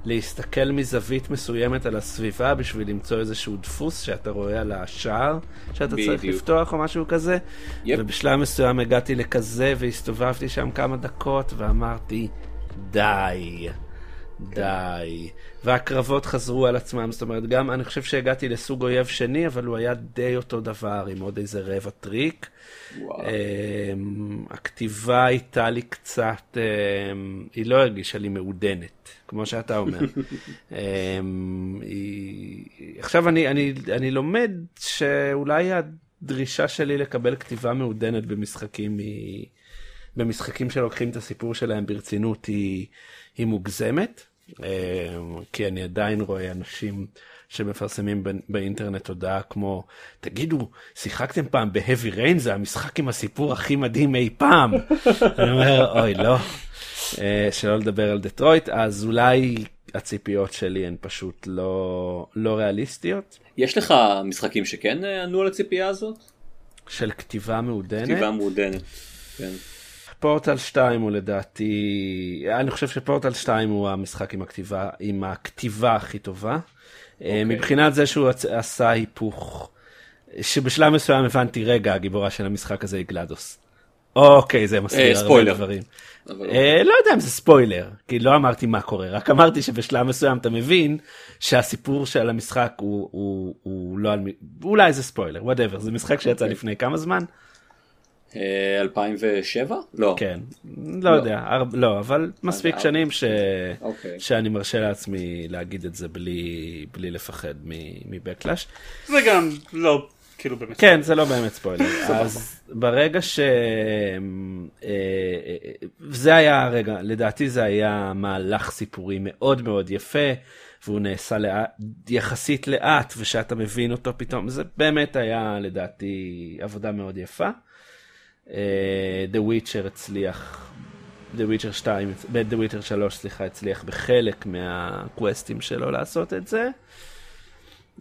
Speaker 2: להסתכל מזווית מסוימת על הסביבה בשביל למצוא איזשהו דפוס שאתה רואה על השער שאתה צריך
Speaker 3: בדיוק.
Speaker 2: לפתוח או משהו כזה.
Speaker 3: יפ.
Speaker 2: ובשלב מסוים הגעתי לכזה והסתובבתי שם כמה דקות ואמרתי, די, די. והקרבות חזרו על עצמם, זאת אומרת, גם אני חושב שהגעתי לסוג אויב שני, אבל הוא היה די אותו דבר, עם עוד איזה רבע טריק.
Speaker 3: וואו.
Speaker 2: אמ, הכתיבה הייתה לי קצת, אמ, היא לא הרגישה לי מעודנת, כמו שאתה אומר. אמ, היא- עכשיו אני, אני, אני לומד שאולי הדרישה שלי לקבל כתיבה מעודנת במשחקים היא... במשחקים שלוקחים את הסיפור שלהם ברצינות היא, היא מוגזמת, כי אני עדיין רואה אנשים שמפרסמים באינטרנט הודעה כמו, תגידו, שיחקתם פעם ב-heavy rain זה המשחק עם הסיפור הכי מדהים אי פעם. אני אומר, אוי לא, אה, שלא לדבר על דטרויט, אז אולי הציפיות שלי הן פשוט לא, לא ריאליסטיות,
Speaker 3: יש לך משחקים שכן אה, ענו על הציפייה הזאת?
Speaker 2: של כתיבה מעודנת.
Speaker 3: כתיבה מעודנת. כן.
Speaker 2: פורטל 2 הוא לדעתי, אני חושב שפורטל 2 הוא המשחק עם הכתיבה, עם הכתיבה הכי טובה. Okay. מבחינת זה שהוא עשה היפוך, שבשלב מסוים הבנתי, רגע, הגיבורה של המשחק הזה היא GLaDOS. אוקיי, זה מסביר הרבה
Speaker 3: ספוילר.
Speaker 2: דברים.
Speaker 3: אבל
Speaker 2: אה, לא יודע אם זה ספוילר, כי לא אמרתי מה קורה, רק אמרתי שבשלב מסוים אתה מבין שהסיפור של המשחק הוא, הוא, הוא לא על מי, אולי זה ספוילר, whatever, זה משחק שיצא
Speaker 3: אוקיי.
Speaker 2: לפני כמה זמן?
Speaker 3: אה, 2007? לא.
Speaker 2: כן, לא יודע, הר- לא, אבל מספיק
Speaker 3: אה,
Speaker 2: שנים ש...
Speaker 3: אוקיי.
Speaker 2: שאני מרשה לעצמי להגיד את זה בלי, בלי לפחד מ- מבקלאש.
Speaker 1: זה גם לא, כאילו באמת.
Speaker 2: כן, זה לא באמת ספוילר. אז ברגע ש... אה, אה, זה היה הרגע, לדעתי זה היה מהלך סיפורי מאוד מאוד יפה, והוא נעשה לאט, יחסית לאט, ושאתה מבין אותו פתאום, זה באמת היה לדעתי עבודה מאוד יפה. אה, The Witcher הצליח, The Witcher 2, The Witcher 3 סליחה, הצליח בחלק מהקווסטים שלו לעשות את זה.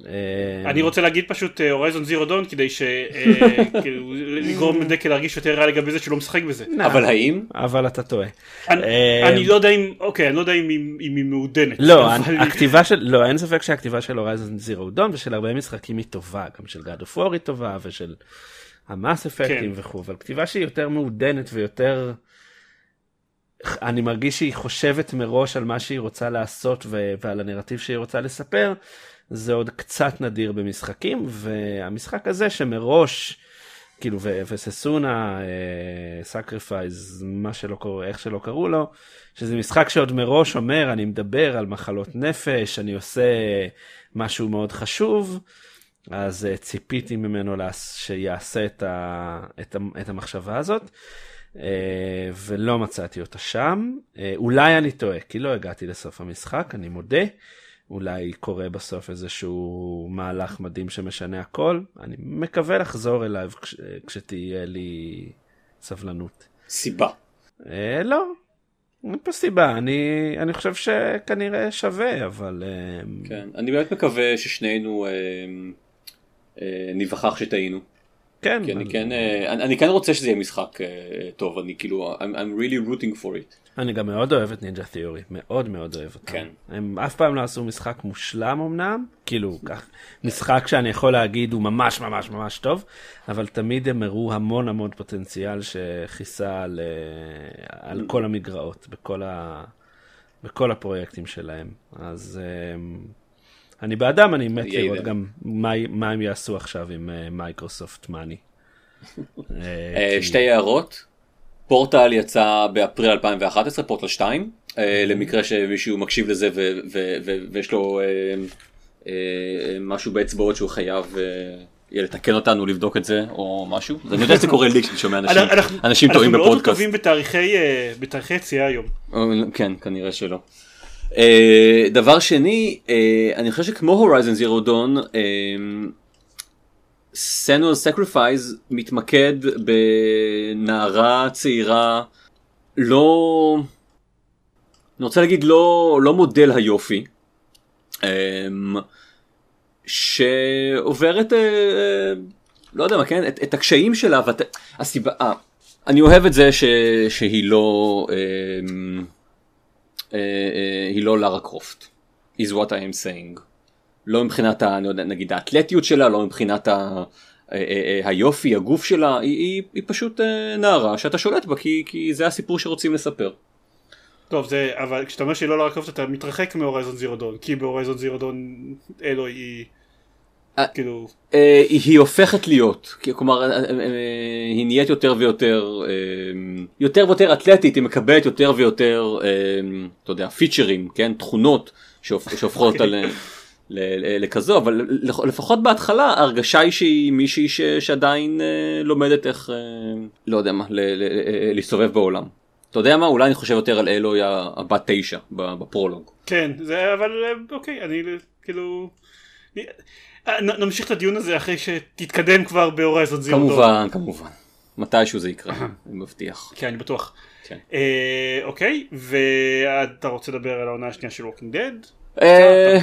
Speaker 2: אה,
Speaker 1: אני רוצה להגיד פשוט הורייזון זירו דון כדי ש... אה, כאילו, לגרום לדקל להרגיש יותר רע לגבי זה שהוא לא משחק בזה.
Speaker 2: נא,
Speaker 3: אבל האם?
Speaker 2: אבל אתה טועה.
Speaker 1: אני- לא יודע אם, אוקיי, אני לא יודע אם היא- מעודנת.
Speaker 2: לא, הכתיבה של, לא, אין ספק שהכתיבה של הורייזן זירו דון ושל הרבה משחקים היא טובה, גם של God of War היא טובה ושל המאס אפקטים
Speaker 1: כן.
Speaker 2: וכו', אבל כתיבה שהיא יותר מעודנת ויותר, אני מרגיש שהיא חושבת מראש על מה שהיא רוצה לעשות ו- ועל הנרטיב שהיא רוצה לספר, זה עוד קצת נדיר במשחקים, והמשחק הזה שמראש, כאילו, ו- ו-Senua's Sacrifice, מה שלא קורה, איך שלא קראו לו, שזה משחק שעוד מראש אומר, אני מדבר על מחלות נפש, אני עושה משהו מאוד חשוב, אז אה, ציפיתי ממנו שיעשה את, ה- את, ה- את המחשבה הזאת, אה, ולא מצאתי אותה שם. אה, אולי אני טועה, כי לא הגעתי לסוף המשחק, אני מודה. אולי קורה בסוף איזשהו מהלך מדהים שמשנה הכל. אני מקווה לחזור אליו כש, כשתהיה לי סבלנות.
Speaker 3: סיבה.
Speaker 2: אה, לא, אין פה סיבה, אני, אני חושב שכנראה שווה, אבל... אה,
Speaker 3: כן. אני באמת מקווה ששנינו אה, ניווכח שטעינו.
Speaker 2: כן,
Speaker 3: כי אני כן, אה, אני אני כן רוצה שזה יהיה משחק אה, טוב, אני כאילו, I'm, I'm really rooting for it.
Speaker 2: אני גם מאוד אוהב את נינג'ה תיאורי, מאוד מאוד אוהב אותם.
Speaker 3: כן.
Speaker 2: הם אף פעם לא עשו משחק מושלם אמנם, כאילו, כך, משחק שאני יכול להגיד הוא ממש ממש ממש טוב, אבל תמיד הם הראו המון המון פוטנציאל שכיסה על, אה, על כל המגרעות, בכל, ה, בכל הפרויקטים שלהם. אז אה, אני בעדם, אני מת לראות. גם מה, מה הם יעשו עכשיו עם אה, Microsoft money.
Speaker 3: אה, שתי הערות. פורטל יצא באפריל 2011, פורטל 2, אה, למקרה שמישהו מקשיב לזה ויש לו אה, אה, משהו באצבעות שהוא חייב אה, יהיה לתקן אותנו לבדוק את זה או משהו. אני יודע שזה קורה לי כשאני שומע אנשים, אנשים טועים
Speaker 1: אנחנו מאוד
Speaker 3: בפודקאסט.
Speaker 1: טובים בתאריכי אה, יציאה היום.
Speaker 3: אה, כן, כנראה שלא. אה, דבר שני, אה, אני חושב שכמו Horizon Zero Dawn, Senua's Sacrifice מתמקד בנערה צעירה לא, אני רוצה להגיד לא, לא מודל היופי, אה, שעוברת, אה, לא יודע מה, כן, את, את הקשיים שלה, ואת, הסיבה, אני אוהב את זה ש, שהיא לא, אה, אה, אה, היא לא לארה קרופט. is what I am saying. לא מבחינת, נגיד האתלטיות שלה, לא מבחינת ה, אה, היופי, הגוף שלה, היא, היא, היא פשוט נערה שאתה שולט בה כי, כי זה הסיפור שרוצים לספר.
Speaker 1: טוב זה אבל כשאתה אומר שהיא לא לרקבת אתה מתרחק מהורייזון זירו דון כי בהורייזון זירו דון אלו היא. כאילו
Speaker 3: אה, היא הופכת להיות, כלומר אה, אה, אה, היא נהיית יותר ויותר, אה, יותר ויותר אתלטית, היא מקבלת יותר ויותר, אה, אתה יודע, פיצ'רים, כן, תכונות שהופ- שהופכות אותה ל- לכזו, אבל לפ- לפחות בהתחלה ההרגשה היא שהיא מישהי שעדיין אה, לומדת איך, אה, לא יודע מה, להסתובב בעולם. אתה יודע מה, אולי אני חושב יותר על אלוהי הבת תשע בפרולוג.
Speaker 1: כן זה אבל אה, אוקיי אני כאילו אה, נמשיך את הדיון הזה אחרי שתתקדם כבר ב-Horizon Zero.
Speaker 3: כמובן, כמובן. מתישהו זה יקרה, אני מבטיח.
Speaker 1: כן אני בטוח.
Speaker 3: כן.
Speaker 1: אה, אוקיי ואתה רוצה לדבר על העונה השנייה של Walking Dead?
Speaker 3: אה,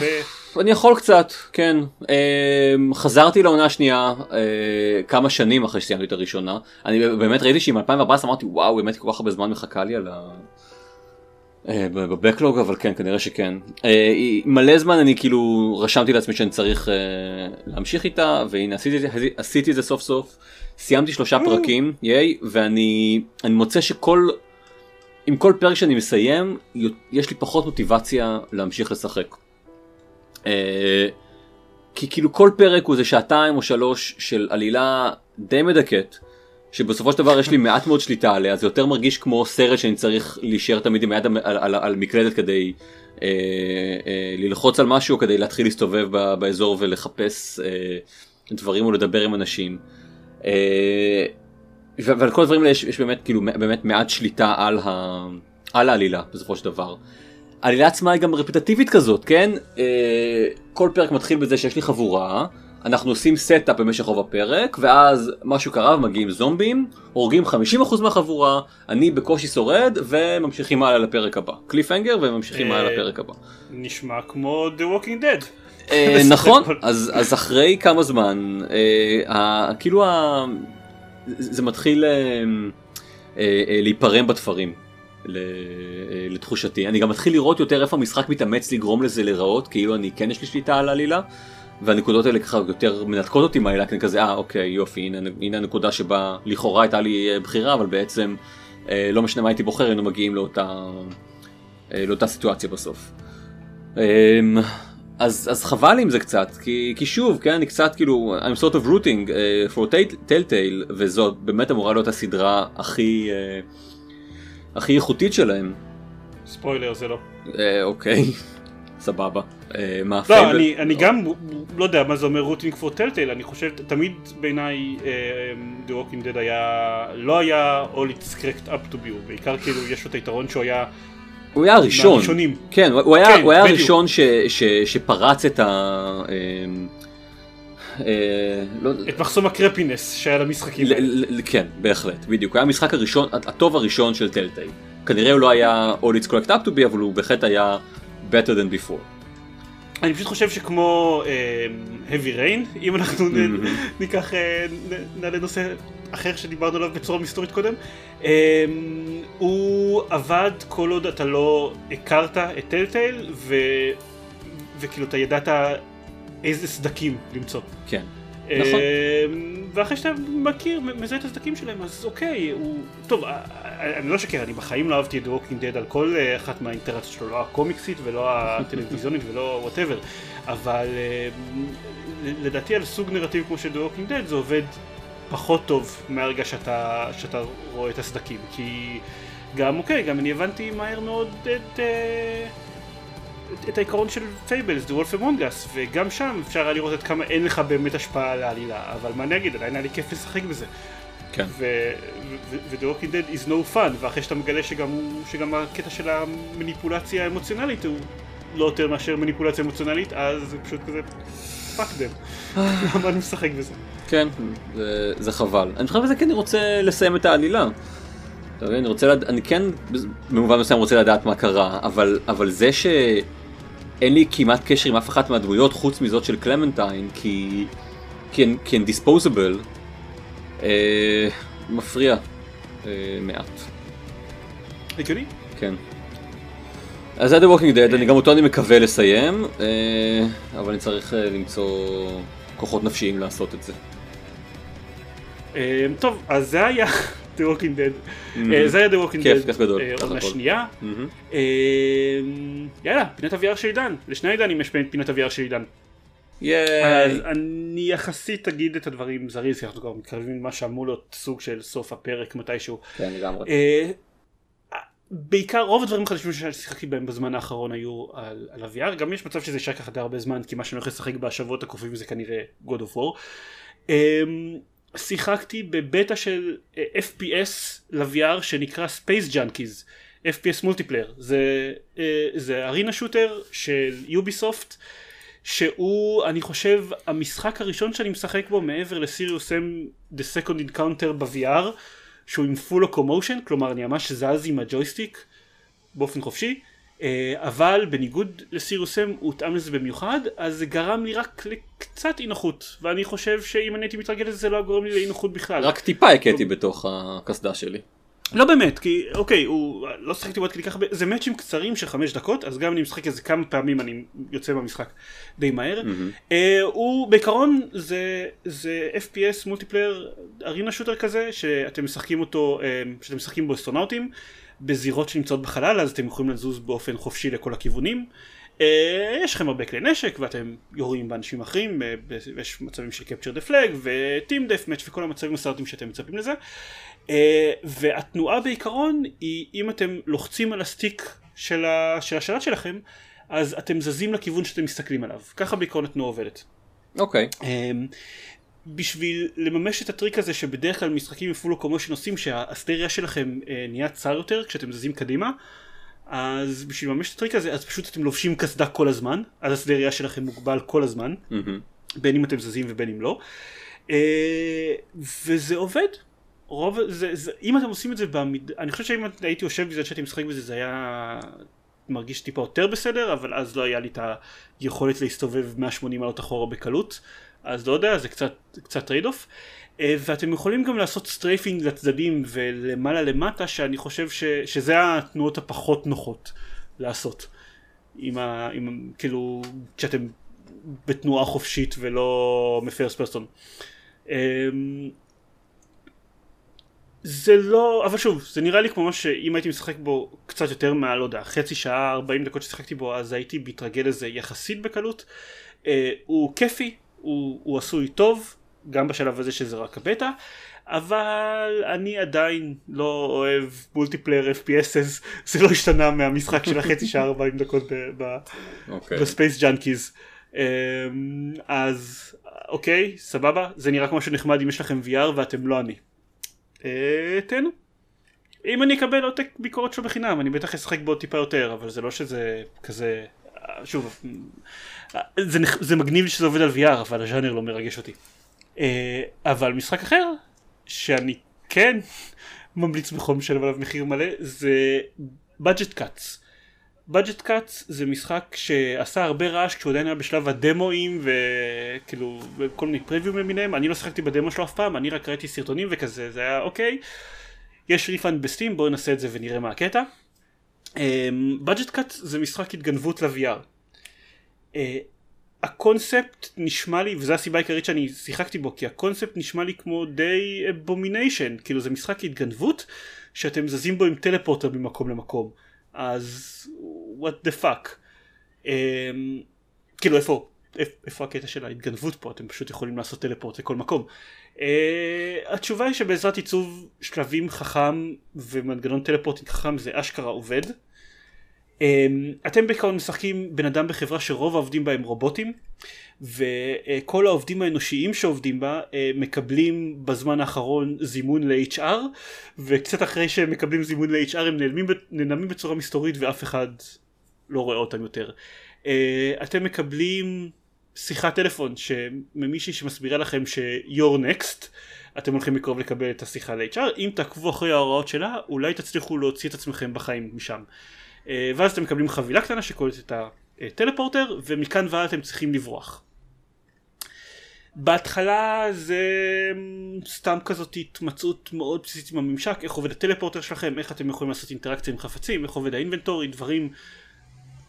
Speaker 3: אני יכול קצת, כן. אה, חזרתי לעונה השנייה אה, כמה שנים אחרי שסיימתי את הראשונה. אני באמת ראיתי שהיא מ-2014 אמרתי וואו באמת כל כך הרבה זמן מחכה לי על ה... אה, בבקלוג אבל כן כנראה שכן. אה, מלא זמן אני כאילו רשמתי לעצמי שאני צריך אה, להמשיך איתה והנה עשיתי עשיתי את זה סוף סוף. סיימתי שלושה פרקים ייי ואני אני מוצא שכל עם כל פרק שאני מסיים יש לי פחות מוטיבציה להמשיך לשחק. כי כאילו כל פרק הוא איזה שעתיים או שלוש של עלילה די מדכאת. שבסופו של דבר יש לי מעט מאוד שליטה עליה זה יותר מרגיש כמו סרט שאני צריך להישאר תמיד עם היד על, על, על, מקלדת כדי אה, אה, ללחוץ על משהו כדי להתחיל להסתובב ב, באזור ולחפש אה, דברים או לדבר עם אנשים. אה, ועל כל הדברים האלה יש, יש באמת כאילו באמת מעט שליטה על, ה, על העלילה בסופו של דבר. העלילה עצמה היא גם רפטטיבית כזאת כן אה, כל פרק מתחיל בזה שיש לי חבורה אנחנו עושים setup במשך רוב הפרק ואז משהו קרה ומגיעים זומבים הורגים 50% מהחבורה אני בקושי שורד וממשיכים הלאה לפרק הבא cliffhanger וממשיכים
Speaker 1: אה,
Speaker 3: הלאה לפרק הבא.
Speaker 1: נשמע כמו The Walking Dead.
Speaker 3: אה, נכון, אז אחרי כמה זמן, אה, כאילו זה מתחיל אה, אה, אה, להיפרם בתפרים. אה, לתחושתי אני גם מתחיל לראות יותר איפה המשחק מתאמץ לגרום לזה להיראות כאילו אני כן יש לי שליטה על העלילה והנקודות האלה ככה יותר מנתקות אותי מהעלילה כי אני כזה אה אוקיי יופי הנה, הנה הנקודה שבה לכאורה הייתה לי אה, בחירה אבל בעצם אה, לא משנה מה הייתי בוחר היינו מגיעים לאותה, אה, לאותה סיטואציה בסוף. אמ, אז, אז חבל לי עם זה קצת, כי, כי שוב, כן, אני קצת כאילו, I'm sort of rooting uh, for Telltale, וזו באמת אמורה להיות הסדרה הכי, uh, הכי איכותית שלהם.
Speaker 1: ספוילר זה לא.
Speaker 3: אה, אוקיי, סבבה. אה, מה,
Speaker 1: לא,
Speaker 3: Fable?
Speaker 1: אני, אני גם לא יודע מה זה אומר rooting for Telltale, אני חושב, תמיד בעיניי אה, The Walking Dead היה, לא היה all it's cracked up to be, בעיקר כאילו יש לו את היתרון שהוא היה
Speaker 3: הוא היה הראשון.
Speaker 1: מהראשונים.
Speaker 3: כן, הוא היה,
Speaker 1: כן,
Speaker 3: הוא היה. הראשון ש, ש, שפרץ את ה... אה, לא,
Speaker 1: את מחסום ה crappiness שהיה למשחקים
Speaker 3: ל-
Speaker 1: האלה.
Speaker 3: ל- כן, בהחלט, בדיוק. הוא היה המשחק הראשון, הטוב הראשון של Telltale. כנראה הוא לא היה All It's Collect Up to be, אבל הוא בהחלט היה better than before.
Speaker 1: אני פשוט חושב שכמו אה, heavy rain, אם אנחנו נ- ניקח, נ- נעלה נושא אחר שדיברנו עליו בצורה מסתורית קודם, אה, הוא עבד כל עוד אתה לא הכרת את טלטייל, ו... וכאילו אתה ידעת איזה סדקים למצוא.
Speaker 3: כן. נכון.
Speaker 1: אה, ואחרי שאתה מכיר, מזהה את הסדקים שלהם, אז אוקיי, הוא... טוב, אני לא אשקר, אני בחיים לא אהבתי את The Walking Dead על כל אה, אחת מהאינקרנציות שלו, לא הקומיקסית ולא הטלוויזיונית ולא whatever, אבל אה, לדעתי על סוג נרטיב כמו של The Walking Dead זה עובד פחות טוב מהרגע שאתה, שאתה רואה את הסדקים, כי גם אוקיי, גם אני הבנתי מהר מאוד את... אה, את- העיקרון של Fables, The Wolf Among Us, וגם שם אפשר היה לראות עד כמה אין לך באמת השפעה על העלילה, אבל מה אני אגיד, עדיין היה לי כיף לשחק בזה.
Speaker 3: כן.
Speaker 1: ו-The Walking Dead is no fun, ואחרי שאתה מגלה שגם, הוא- שגם הקטע של המניפולציה האמוציונלית הוא לא יותר מאשר מניפולציה אמוציונלית, אז זה פשוט כזה, fuck them. למה אני משחק בזה?
Speaker 3: כן, זה, זה חבל. אני חושב בזה כי אני רוצה לסיים את העלילה. אתה מבין? אני רוצה, לד... אני כן במובן מסוים רוצה לדעת מה קרה, אבל, אבל זה שאין לי כמעט קשר עם אף אחת מהדמויות חוץ מזאת של קלמנטיין, כי, כי, הן- כי הן דיספוזבל, אה, מפריע אה, מעט.
Speaker 1: הגיוני?
Speaker 3: כן. אז זה The Walking Dead, אני גם אותו אני מקווה לסיים, אה, אבל אני צריך אה, למצוא כוחות נפשיים לעשות את זה.
Speaker 1: אה, טוב, אז זה היה The Walking Dead. אה, זה היה The Walking Dead.
Speaker 3: כיף גדול,
Speaker 1: אה, עונה. שנייה.
Speaker 3: מהמם.
Speaker 1: אה, יאללה, פינת ה-VR של עידן. לשני עידנים יש פינת ה-VR של עידן. אז אני יחסית אגיד את הדברים זריז, כי אנחנו כבר מתקרבים למה שאמור להיות סוג של סוף הפרק מתישהו.
Speaker 3: כן, לגמרי.
Speaker 1: בעיקר רוב הדברים החדשים ששיחקתי בהם בזמן האחרון היו על, על ה-VR, גם יש מצב שזה יישאר ככה די הרבה זמן, כי מה שאני הולך לשחק בשבועות הקרובים זה כנראה God of War. אה, שיחקתי בבטא של אה, FPS ל-VR שנקרא Space Junkies, FPS מולטיפלייר, זה, אה, זה ארינה שוטר של יוביסופט. שהוא אני חושב המשחק הראשון שאני משחק בו מעבר לסיריוס M The Second Encounter ב-VR שהוא עם full locomotion כלומר אני ממש זז עם הג'ויסטיק באופן חופשי אבל בניגוד לסיריוס M הוא הותאם לזה במיוחד אז זה גרם לי רק לקצת אי נוחות ואני חושב שאם אני הייתי מתרגל לזה זה לא היה גורם לי לאי נוחות בכלל
Speaker 3: רק טיפה הכיתי בתוך הקסדה שלי.
Speaker 1: לא באמת, כי אוקיי, הוא, לא שיחקתי בו עד כדי כך, זה מאצ'ים קצרים של חמש דקות, אז גם אני משחק איזה כמה פעמים אני יוצא מהמשחק די מהר. אה, הוא בעיקרון זה, זה FPS מולטיפלייר ארינה שוטר כזה, שאתם משחקים אותו, אה, שאתם משחקים בו אסטרונאוטים, בזירות שנמצאות בחלל, אז אתם יכולים לזוז באופן חופשי לכל הכיוונים. אה, יש לכם הרבה כלי נשק ואתם יורים באנשים אחרים, אה, יש מצבים של capture the flag וטים דף מאץ' וכל המצבים הסטנדרטיים שאתם מצפים לזה. אה, והתנועה בעיקרון היא אם אתם לוחצים על ה stick של, ה, של השלט שלכם אז אתם זזים לכיוון שאתם מסתכלים עליו ככה בעיקרון התנועה עובדת.
Speaker 3: אוקיי.
Speaker 1: אמ, בשביל לממש את הטריק הזה שבדרך כלל משחקים עם full locomotion עושים שהשדה ראייה שלכם אה, נהיה צר יותר כשאתם זזים קדימה אז בשביל לממש את הטריק הזה אז פשוט אתם לובשים קסדה כל הזמן אז הסדריה שלכם מוגבל כל הזמן
Speaker 3: מהמם.
Speaker 1: בין אם אתם זזים ובין אם לא. אה, וזה עובד. רוב זה, זה אם אתם עושים את זה בעמיד... אני חושב שאם הייתי יושב בזה שהייתי משחק בזה זה היה מרגיש טיפה יותר בסדר, אבל אז לא היה לי את היכולת להסתובב 180 מעלות אחורה בקלות, אז לא יודע, זה קצת, קצת trade-off. ואתם יכולים גם לעשות strafing לצדדים ולמעלה למטה, שאני חושב ש, שזה התנועות הפחות נוחות לעשות. עם ה... עם, כאילו, כשאתם בתנועה חופשית ולא מפרס פרסון. זה לא, אבל שוב, זה נראה לי כמו שאם הייתי משחק בו קצת יותר מה, לא יודע, חצי שעה, 40 דקות ששיחקתי בו, אז הייתי מתרגל לזה יחסית בקלות. Uh, הוא כיפי, הוא, הוא עשוי טוב, גם בשלב הזה שזה רק הבטא, אבל אני עדיין לא אוהב מולטיפלייר FPSs, זה לא השתנה מהמשחק של החצי שעה 40 דקות ב-Space Junkies. אז אוקיי, סבבה, זה נראה כמו שנחמד אם יש לכם VR ואתם לא אני. אה, תהנו. אם אני אקבל עותק ביקורת שלו בחינם, אני בטח אשחק בו טיפה יותר, אבל זה לא שזה כזה... שוב, זה, זה מגניב שזה עובד על VR, אבל הז'אנר לא מרגש אותי. אה, אבל משחק אחר, שאני כן ממליץ בחום משלם עליו מחיר מלא, זה budget cuts. budget cuts זה משחק שעשה הרבה רעש כשהוא עדיין היה בשלב הדמואים וכאילו כל מיני previews למיניהם אני לא שיחקתי בדמו שלו אף פעם אני רק ראיתי סרטונים וכזה זה היה אוקיי יש refund ב Steam בואו נעשה את זה ונראה מה הקטע budget cuts זה משחק התגנבות ל-VR uh, הקונספט נשמע לי וזו הסיבה העיקרית שאני שיחקתי בו כי הקונספט נשמע לי כמו the abomination כאילו זה משחק התגנבות שאתם זזים בו עם טלפורטר ממקום למקום. אז what the fuck? um, כאילו איפה איפה הקטע של ההתגנבות פה? אתם פשוט יכולים לעשות טלפורט לכל מקום. uh, התשובה היא שבעזרת עיצוב שלבים חכם ומנגנון טלפורטינג חכם זה אשכרה עובד אתם בעיקרון משחקים בן אדם בחברה שרוב העובדים בה הם רובוטים וכל העובדים האנושיים שעובדים בה אה, מקבלים בזמן האחרון זימון ל-HR וקצת אחרי שהם מקבלים זימון ל-HR הם נעלמים, נעלמים בצורה מסתורית ואף אחד לא רואה אותם יותר. אה, אתם מקבלים שיחת טלפון ממישהי שמסבירה לכם ש-you're next אתם הולכים לקרוב לקבל את השיחה ל-HR אם תעקבו אחרי ההוראות שלה אולי תצליחו להוציא את עצמכם בחיים משם. אה, ואז אתם מקבלים חבילה קטנה שקולטת את הטלפורטר ומכאן ועד אתם צריכים לברוח. בהתחלה זה סתם כזאת התמצאות מאוד בסיסית עם הממשק, איך עובד הטלפורטר שלכם, איך אתם יכולים לעשות אינטראקציה עם חפצים, איך עובד האינבנטורי, דברים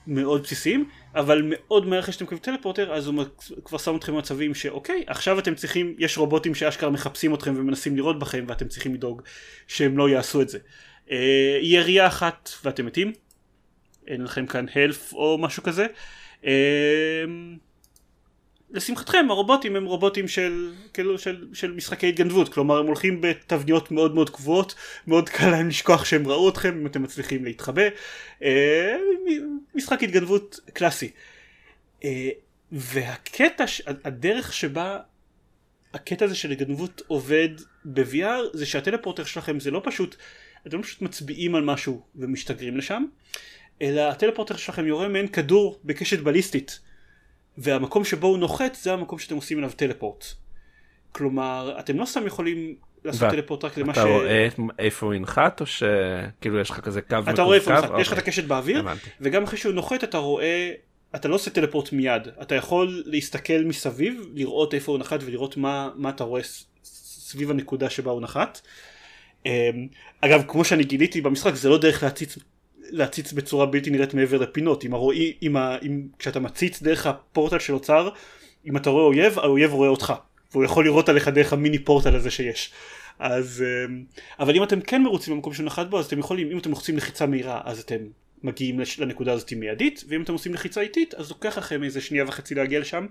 Speaker 1: מאוד בסיסיים, אבל מאוד מהר אחרי שאתם מקבלים טלפורטר אז הוא כבר שם אתכם במצבים שאוקיי, עכשיו אתם צריכים, יש רובוטים שאשכרה מחפשים אתכם ומנסים לראות בכם ואתם צריכים לדאוג שהם לא יעשו את זה. אה, ירייה אחת ואתם מתים, אין לכם כאן הלף או משהו כזה. אה, לשמחתכם הרובוטים הם רובוטים של כאילו של, של משחקי התגנבות. כלומר הם הולכים בתבניות מאוד מאוד קבועות מאוד קל להם לשכוח שהם ראו אתכם אם אתם מצליחים להתחבא. אה, משחק התגנבות קלאסי. אה, והקטע הדרך שבה הקטע הזה של התגנבות עובד ב-VR זה שהטלפורטר שלכם זה לא פשוט אתם לא פשוט מצביעים על משהו ומשתגרים לשם אלא הטלפורטר שלכם יורה מעין כדור בקשת בליסטית והמקום שבו הוא נוחת זה המקום שאתם עושים אליו טלפורט. כלומר אתם לא סתם יכולים לעשות טלפורט רק למה ש...
Speaker 2: אתה רואה איפה הוא ינחת או שכאילו יש לך כזה קו
Speaker 1: אתה רואה איפה הוא ינחת, יש לך את הקשת באוויר וגם אחרי שהוא נוחת אתה רואה אתה לא עושה טלפורט מיד אתה יכול להסתכל מסביב לראות איפה הוא נחת ולראות מה, מה אתה רואה סביב הנקודה שבה הוא נחת. אמ, אגב כמו שאני גיליתי במשחק זה לא דרך להציץ להציץ בצורה בלתי נראית מעבר לפינות. אם הרואי, אם, ה, אם כשאתה מציץ דרך הפורטל של אוצר אם אתה רואה אויב האויב רואה אותך. והוא יכול לראות עליך דרך המיני פורטל הזה שיש. אז אמ, אבל אם אתם כן מרוצים במקום שהוא נחת בו אז אתם יכולים אם אתם עושים לחיצה מהירה אז אתם מגיעים לנקודה הזאת מיידית ואם אתם עושים לחיצה איטית אז לוקח לכם איזה שנייה וחצי להגיע לשם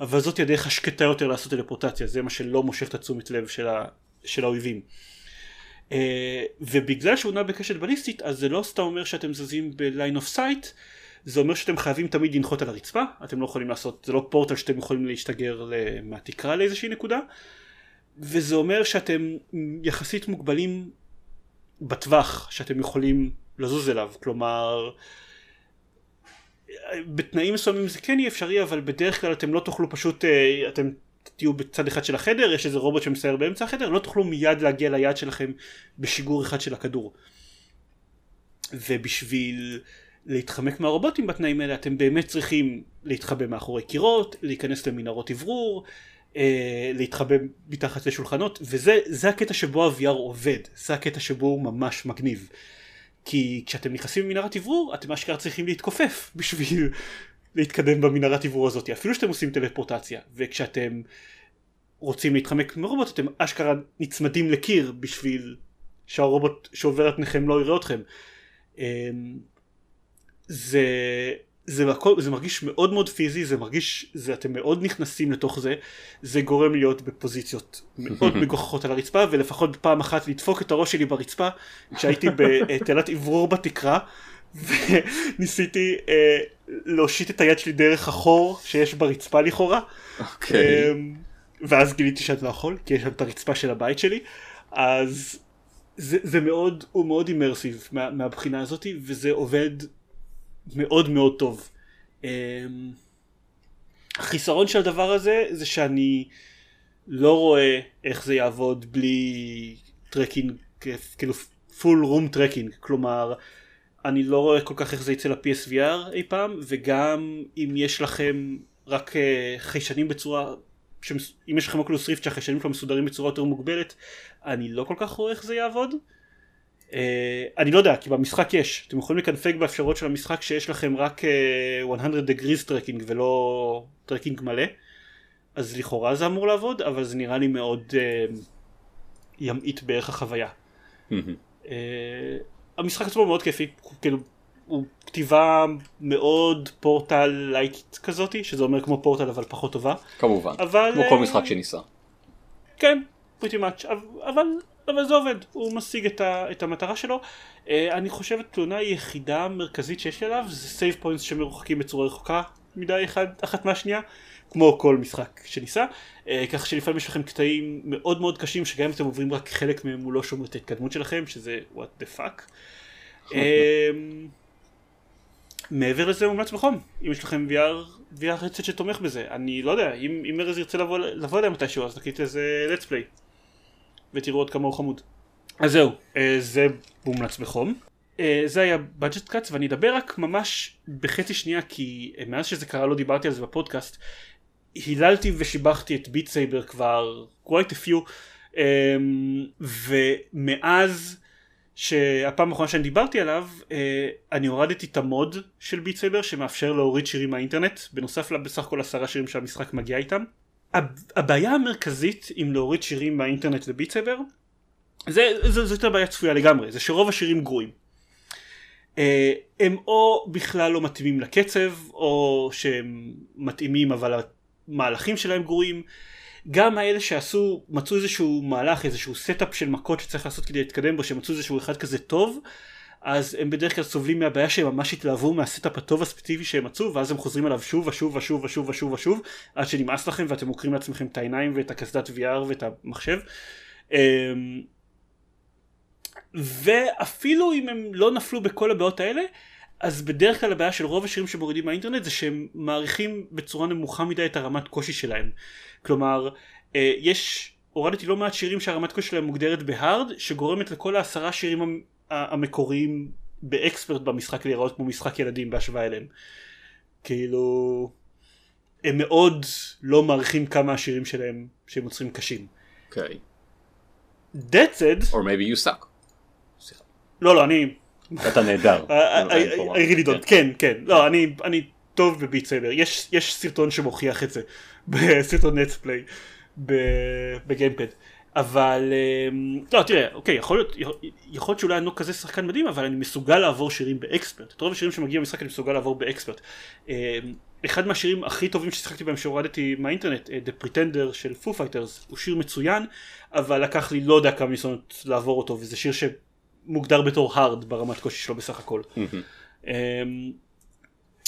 Speaker 1: אבל זאת הדרך השקטה יותר לעשות טלפורטציה זה מה שלא מושך את התשומת לב של, ה, של האויבים ובגלל שהוא נע בקשת בליסטית אז זה לא סתם אומר שאתם זזים ב-line of sight זה אומר שאתם חייבים תמיד לנחות על הרצפה אתם לא יכולים לעשות זה לא פורטל שאתם יכולים להשתגר מהתקרה לאיזושהי נקודה וזה אומר שאתם יחסית מוגבלים בטווח שאתם יכולים לזוז אליו כלומר בתנאים מסוימים זה כן יהיה אפשרי אבל בדרך כלל אתם לא תוכלו פשוט אתם תהיו בצד אחד של החדר, יש איזה רובוט שמסייר באמצע החדר, לא תוכלו מיד להגיע ליעד שלכם בשיגור אחד של הכדור. ובשביל להתחמק מהרובוטים בתנאים האלה אתם באמת צריכים להתחבא מאחורי קירות, להיכנס למנהרות אוורור, אה, להתחבא מתחת לשולחנות, וזה הקטע שבו ה-VR עובד, זה הקטע שבו הוא ממש מגניב. כי כשאתם נכנסים למנהרת אוורור אתם אשכרה צריכים להתכופף בשביל להתקדם במנהרת אוורור הזאת, אפילו שאתם עושים טלפורטציה, וכשאתם רוצים להתחמק מרובוט אתם אשכרה נצמדים לקיר בשביל שהרובוט שעובר על פניכם לא יראה אתכם. אמ, זה, זה, הכל, זה מרגיש מאוד מאוד פיזי, זה מרגיש, זה, אתם מאוד נכנסים לתוך זה, זה גורם להיות בפוזיציות מאוד מגוחכות על הרצפה, ולפחות פעם אחת לדפוק את הראש שלי ברצפה, כשהייתי בתעלת אוורור בתקרה, וניסיתי אה, להושיט את היד שלי דרך החור שיש ברצפה לכאורה.
Speaker 3: Okay. אוקיי.
Speaker 1: אה, ואז גיליתי שאני לא יכול, כי יש שם את הרצפה של הבית שלי, אז זה, זה מאוד, הוא מאוד אימרסיב מה, מהבחינה הזאת, וזה עובד מאוד מאוד טוב. אמ, החיסרון של הדבר הזה זה שאני לא רואה איך זה יעבוד בלי tracking, כאילו full room tracking, כלומר אני לא רואה כל כך איך זה יצא ל-PSVR אי פעם, וגם אם יש לכם רק אה, חיישנים בצורה אם יש לכם Oculus Rift שהחיישנים שלו מסודרים בצורה יותר מוגבלת, אני לא כל כך רואה איך זה יעבוד. Uh, אני לא יודע, כי במשחק יש, אתם יכולים לקנפג באפשרות של המשחק שיש לכם רק uh, 100 degrees טרקינג ולא tracking מלא, אז לכאורה זה אמור לעבוד, אבל זה נראה לי מאוד uh, ימעיט בערך החוויה. uh, המשחק עצמו מאוד כיפי, כאילו הוא כתיבה מאוד Portal like ית כזאתי, שזה אומר כמו פורטל אבל פחות טובה.
Speaker 3: כמובן,
Speaker 1: אבל,
Speaker 3: כמו כל משחק שניסה.
Speaker 1: כן, pretty much, אבל, אבל זה עובד, הוא משיג את, ה, את המטרה שלו. Uh, אני חושב התלונה היחידה המרכזית שיש לי עליו זה save points שמרוחקים בצורה רחוקה מדי אחד, אחת מהשנייה, כמו כל משחק שניסה, uh, כך שלפעמים יש לכם קטעים מאוד מאוד קשים שגם אם אתם עוברים רק חלק מהם הוא לא שומר את ההתקדמות שלכם, שזה what the fuck. uh, מעבר לזה מומלץ בחום, אם יש לכם VR, VR רצת שתומך בזה, אני לא יודע, אם, אם ארז ירצה לבוא, לבוא אליהם מתישהו אז נקליט איזה let's play ותראו עוד כמה הוא חמוד. אז זהו, אה, זה מומלץ בחום. אה, זה היה budget cuts ואני אדבר רק ממש בחצי שנייה כי אה, מאז שזה קרה לא דיברתי על זה בפודקאסט היללתי ושיבחתי את Beat Saber כבר quite a few ומאז שהפעם האחרונה שאני דיברתי עליו אה, אני הורדתי את ה mod של Beat Saber שמאפשר להוריד שירים מהאינטרנט בנוסף לבסך הכל עשרה שירים שהמשחק מגיע איתם. הבעיה המרכזית עם להוריד שירים מהאינטרנט ל Beat Saber זה, זה, זאת הבעיה צפויה לגמרי זה שרוב השירים גרועים. אה, הם או בכלל לא מתאימים לקצב או שהם מתאימים אבל המהלכים שלהם גרועים. גם האלה שעשו, מצאו איזשהו מהלך, איזשהו setup של מכות שצריך לעשות כדי להתקדם בו, שמצאו איזשהו אחד כזה טוב, אז הם בדרך כלל סובלים מהבעיה שהם ממש התלהבו מה setup הטוב הספציפי שהם מצאו, ואז הם חוזרים עליו שוב ושוב ושוב ושוב ושוב ושוב, עד שנמאס לכם ואתם עוקרים לעצמכם את העיניים ואת הקסדת VR ואת המחשב. אמ, ואפילו אם הם לא נפלו בכל הבעיות האלה, אז בדרך כלל הבעיה של רוב השירים שמורידים מהאינטרנט זה שהם מעריכים בצורה נמוכה מדי את הרמת קושי שלהם. כלומר, אה, יש, הורדתי לא מעט שירים שהרמת קושי שלהם מוגדרת בהארד, שגורמת לכל העשרה שירים המקוריים באקספרט במשחק להיראות כמו משחק ילדים בהשוואה אליהם. כאילו, הם מאוד לא מעריכים כמה השירים שלהם שהם יוצרים קשים.
Speaker 3: אוקיי. Okay.
Speaker 1: That said...
Speaker 3: Or maybe you suck.
Speaker 1: לא, לא, אני...
Speaker 3: אתה נהדר.
Speaker 1: I really don't, כן, כן. לא, אני טוב ב Beat Saber. יש סרטון שמוכיח את זה. בסרטון let's play בגיימפוד. אבל אמ, לא תראה אוקיי יכול להיות יכול להיות שאולי אני לא כזה שחקן מדהים אבל אני מסוגל לעבור שירים ב expert את רוב השירים שמגיעים במשחק אני מסוגל לעבור ב expert אמ, אחד מהשירים הכי טובים ששיחקתי בהם שהורדתי מהאינטרנט אה, The Pretender של Foo Fighters הוא שיר מצוין אבל לקח לי לא יודע כמה ניסיונות לעבור אותו וזה שיר שמוגדר בתור hard ברמת קושי שלו בסך הכל. Mm-hmm.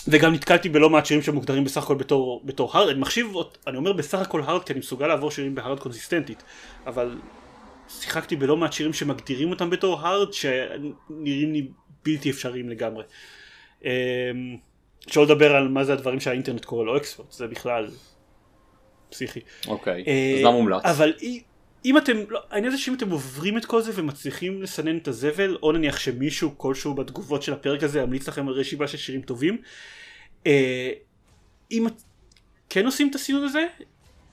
Speaker 1: וגם נתקלתי בלא מעט שירים שמוגדרים בסך הכל בתור, בתור hard, אני מחשיב, אני אומר בסך הכל hard כי אני מסוגל לעבור שירים ב hard קונסיסטנטית, אבל שיחקתי בלא מעט שירים שמגדירים אותם בתור hard שנראים לי בלתי אפשריים לגמרי. אמ, שלא לדבר על מה זה הדברים שהאינטרנט קורא לו אקספורט, זה בכלל פסיכי.
Speaker 3: אוקיי, אז למה מומלץ?
Speaker 1: אבל אם אתם, לא, העניין זה שאם אתם עוברים את כל זה ומצליחים לסנן את הזבל, או נניח שמישהו כלשהו בתגובות של הפרק הזה ימליץ לכם על רשימה של שירים טובים, אה, אם כן עושים את הסינון הזה,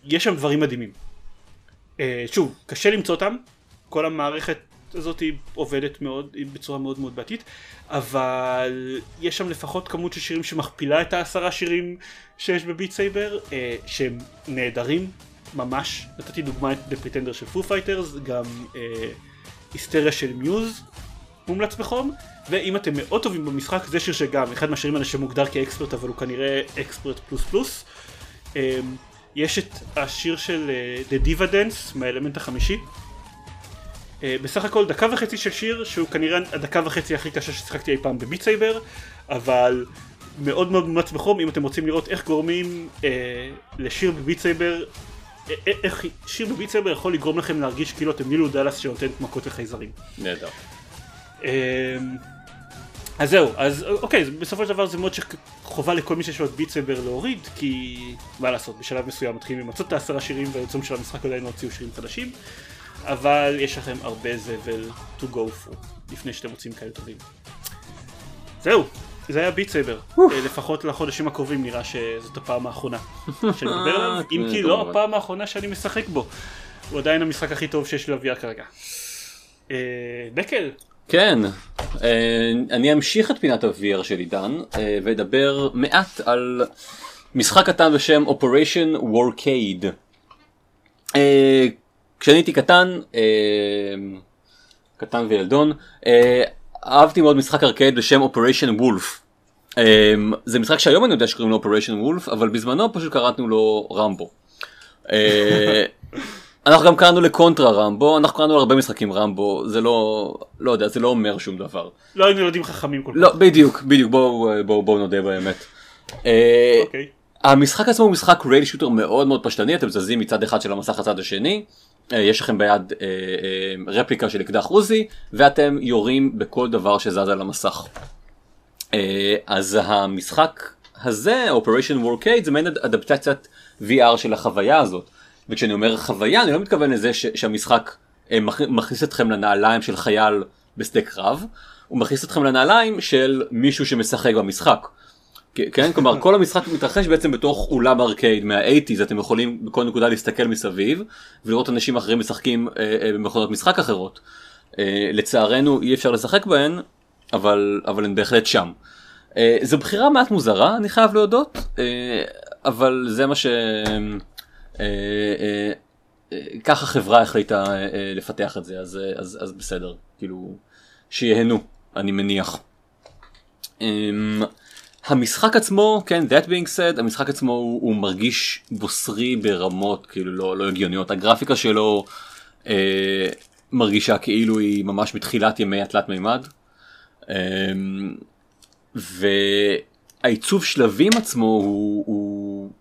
Speaker 1: יש שם דברים מדהימים. אה, שוב, קשה למצוא אותם, כל המערכת הזאת היא עובדת מאוד, בצורה מאוד מאוד בעייתית, אבל יש שם לפחות כמות של שירים שמכפילה את העשרה שירים שיש ב Beat Saber, אה, שהם נהדרים, ממש. נתתי דוגמא את The Pretender של Foo Fighters, גם אה, היסטריה של Muse, מומלץ בחום, ואם אתם מאוד טובים במשחק, זה שיר שגם, אחד מהשירים האלה שמוגדר כ expert, אבל הוא כנראה expert plus plus. אה, יש את השיר של אה, The Diva Dance מהאלמנט החמישי. אה, בסך הכל דקה וחצי של שיר שהוא כנראה הדקה וחצי הכי קשה ששיחקתי אי פעם ב Beat Saber אבל מאוד מאוד מומלץ בחום אם אתם רוצים לראות איך גורמים אה, לשיר ב Beat Saber איך שיר ב Beat Saber יכול לגרום לכם להרגיש כאילו אתם לילו דאלאס שנותנת מכות לחייזרים.
Speaker 3: נהדר.
Speaker 1: אה, אז זהו, אז אוקיי, בסופו של דבר זה mod שחובה לכל מי שיש לו את Beat Saber להוריד, כי מה לעשות, בשלב מסוים מתחילים למצות את העשרה שירים והיוצאים של המשחק עדיין לא הוציאו שירים חדשים, אבל יש לכם הרבה זבל to go for לפני שאתם מוצאים כאלה טובים. זהו, זה היה ביט סייבר, אה, לפחות לחודשים הקרובים נראה שזאת הפעם האחרונה שאני מדבר עליו, אם כי לא הפעם האחרונה שאני משחק בו, הוא עדיין המשחק הכי טוב שיש לי ל-VR כרגע. אה, דקל,
Speaker 3: כן, אה, אני אמשיך את פינת ה-VR של עידן אה, ואדבר מעט על משחק קטן בשם Operation Warcade. אה, כשאני הייתי קטן, קטן וילדון, אהבתי מאוד משחק ארקייד בשם Operation Wolf. זה משחק שהיום אני יודע שקוראים לו Operation Wolf, אבל בזמנו פשוט קראנו לו רמבו. אנחנו גם קראנו לקונטרה רמבו, אנחנו קראנו להרבה משחקים רמבו, זה לא, לא יודע, זה לא אומר שום דבר.
Speaker 1: לא היינו ילדים חכמים כל כך.
Speaker 3: לא, בדיוק, בדיוק, בואו בוא, בוא נודה באמת. אה,
Speaker 1: אוקיי.
Speaker 3: המשחק עצמו הוא משחק רייל שוטר מאוד מאוד פשטני, אתם זזים מצד אחד של המסך לצד השני, אה, יש לכם ביד אה, אה, רפליקה של אקדח עוזי, ואתם יורים בכל דבר שזז על המסך. אה, אז המשחק הזה, Operation Warcade, זה מעין אדפטציית VR של החוויה הזאת. וכשאני אומר חוויה אני לא מתכוון לזה ש- שהמשחק אה, מכניס אתכם לנעליים של חייל בשדה קרב, הוא מכניס אתכם לנעליים של מישהו שמשחק במשחק. כן, כלומר כל המשחק מתרחש בעצם בתוך אולם ארקייד מה-80's אתם יכולים בכל נקודה להסתכל מסביב ולראות אנשים אחרים משחקים אה, אה, במכונות משחק אחרות. אה, לצערנו אי אפשר לשחק בהן אבל אבל הן בהחלט שם. אה, זו בחירה מעט מוזרה אני חייב להודות אה, אבל זה מה ש... אה, אה, אה, ככה חברה החליטה לפתח את זה אז, אז, אז בסדר כאילו שיהנו אני מניח. המשחק עצמו כן that being said המשחק עצמו הוא, הוא מרגיש בוסרי ברמות כאילו לא, לא הגיוניות הגרפיקה שלו אה, מרגישה כאילו היא ממש בתחילת ימי התלת מימד. אה, והעיצוב שלבים עצמו הוא, הוא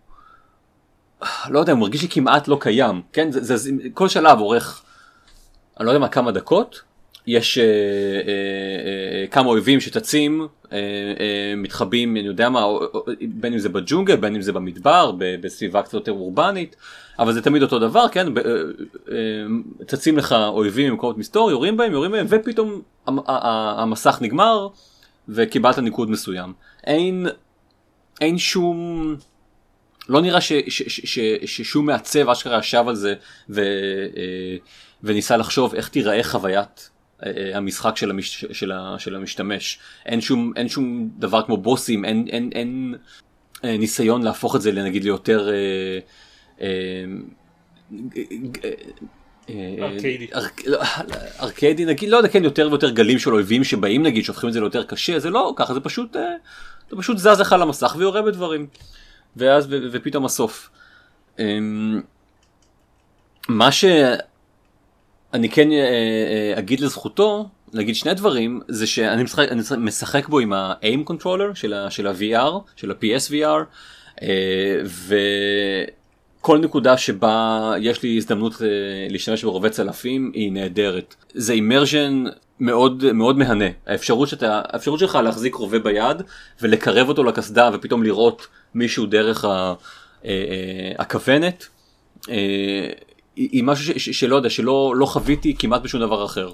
Speaker 3: לא יודע, הוא מרגיש לי כמעט לא קיים, כן? זה, זה, כל שלב אורך, אני לא יודע מה, כמה דקות, יש אה, אה, אה, כמה אויבים שצצים, מתחבאים, אני יודע מה, בין אם זה בג'ונגל, בין אם זה במדבר, בסביבה קצת יותר אורבנית, אבל זה תמיד אותו דבר, כן? ב, צצים לך אויבים ממקומות מסתור, יורים בהם, יורים בהם, ופתאום המסך נגמר, וקיבלת ניקוד מסוים. אין, אין שום... לא נראה ש, ש, ש, ש, ששום מעצב אשכרה ישב על זה ו, וניסה לחשוב איך תיראה חוויית המשחק של, המש, של, ה, של המשתמש. אין שום, אין שום דבר כמו בוסים, אין, אין, אין ניסיון להפוך את זה נגיד ליותר...
Speaker 1: ארקיידי.
Speaker 3: לא, ארקיידי נגיד לא יודע כן יותר ויותר גלים של אויבים שבאים נגיד שהופכים את זה ליותר קשה זה לא ככה זה פשוט זה פשוט זז לך למסך ויורה בדברים. ואז ופתאום הסוף. אמ, מה שאני כן אה, אה, אגיד לזכותו, להגיד שני דברים, זה שאני משחק, אני משחק בו עם ה-aim controller של, ה- של ה-VR, של ה-PSVR, אה, וכל נקודה שבה יש לי הזדמנות להשתמש ברובי צלפים היא נהדרת. זה אימרז'ן מאוד מאוד מהנה האפשרות שאתה האפשרות שלך להחזיק רובה ביד ולקרב אותו לקסדה ופתאום לראות מישהו דרך הכוונת היא, היא משהו ש, ש, שלא יודע, שלא לא חוויתי כמעט בשום דבר אחר.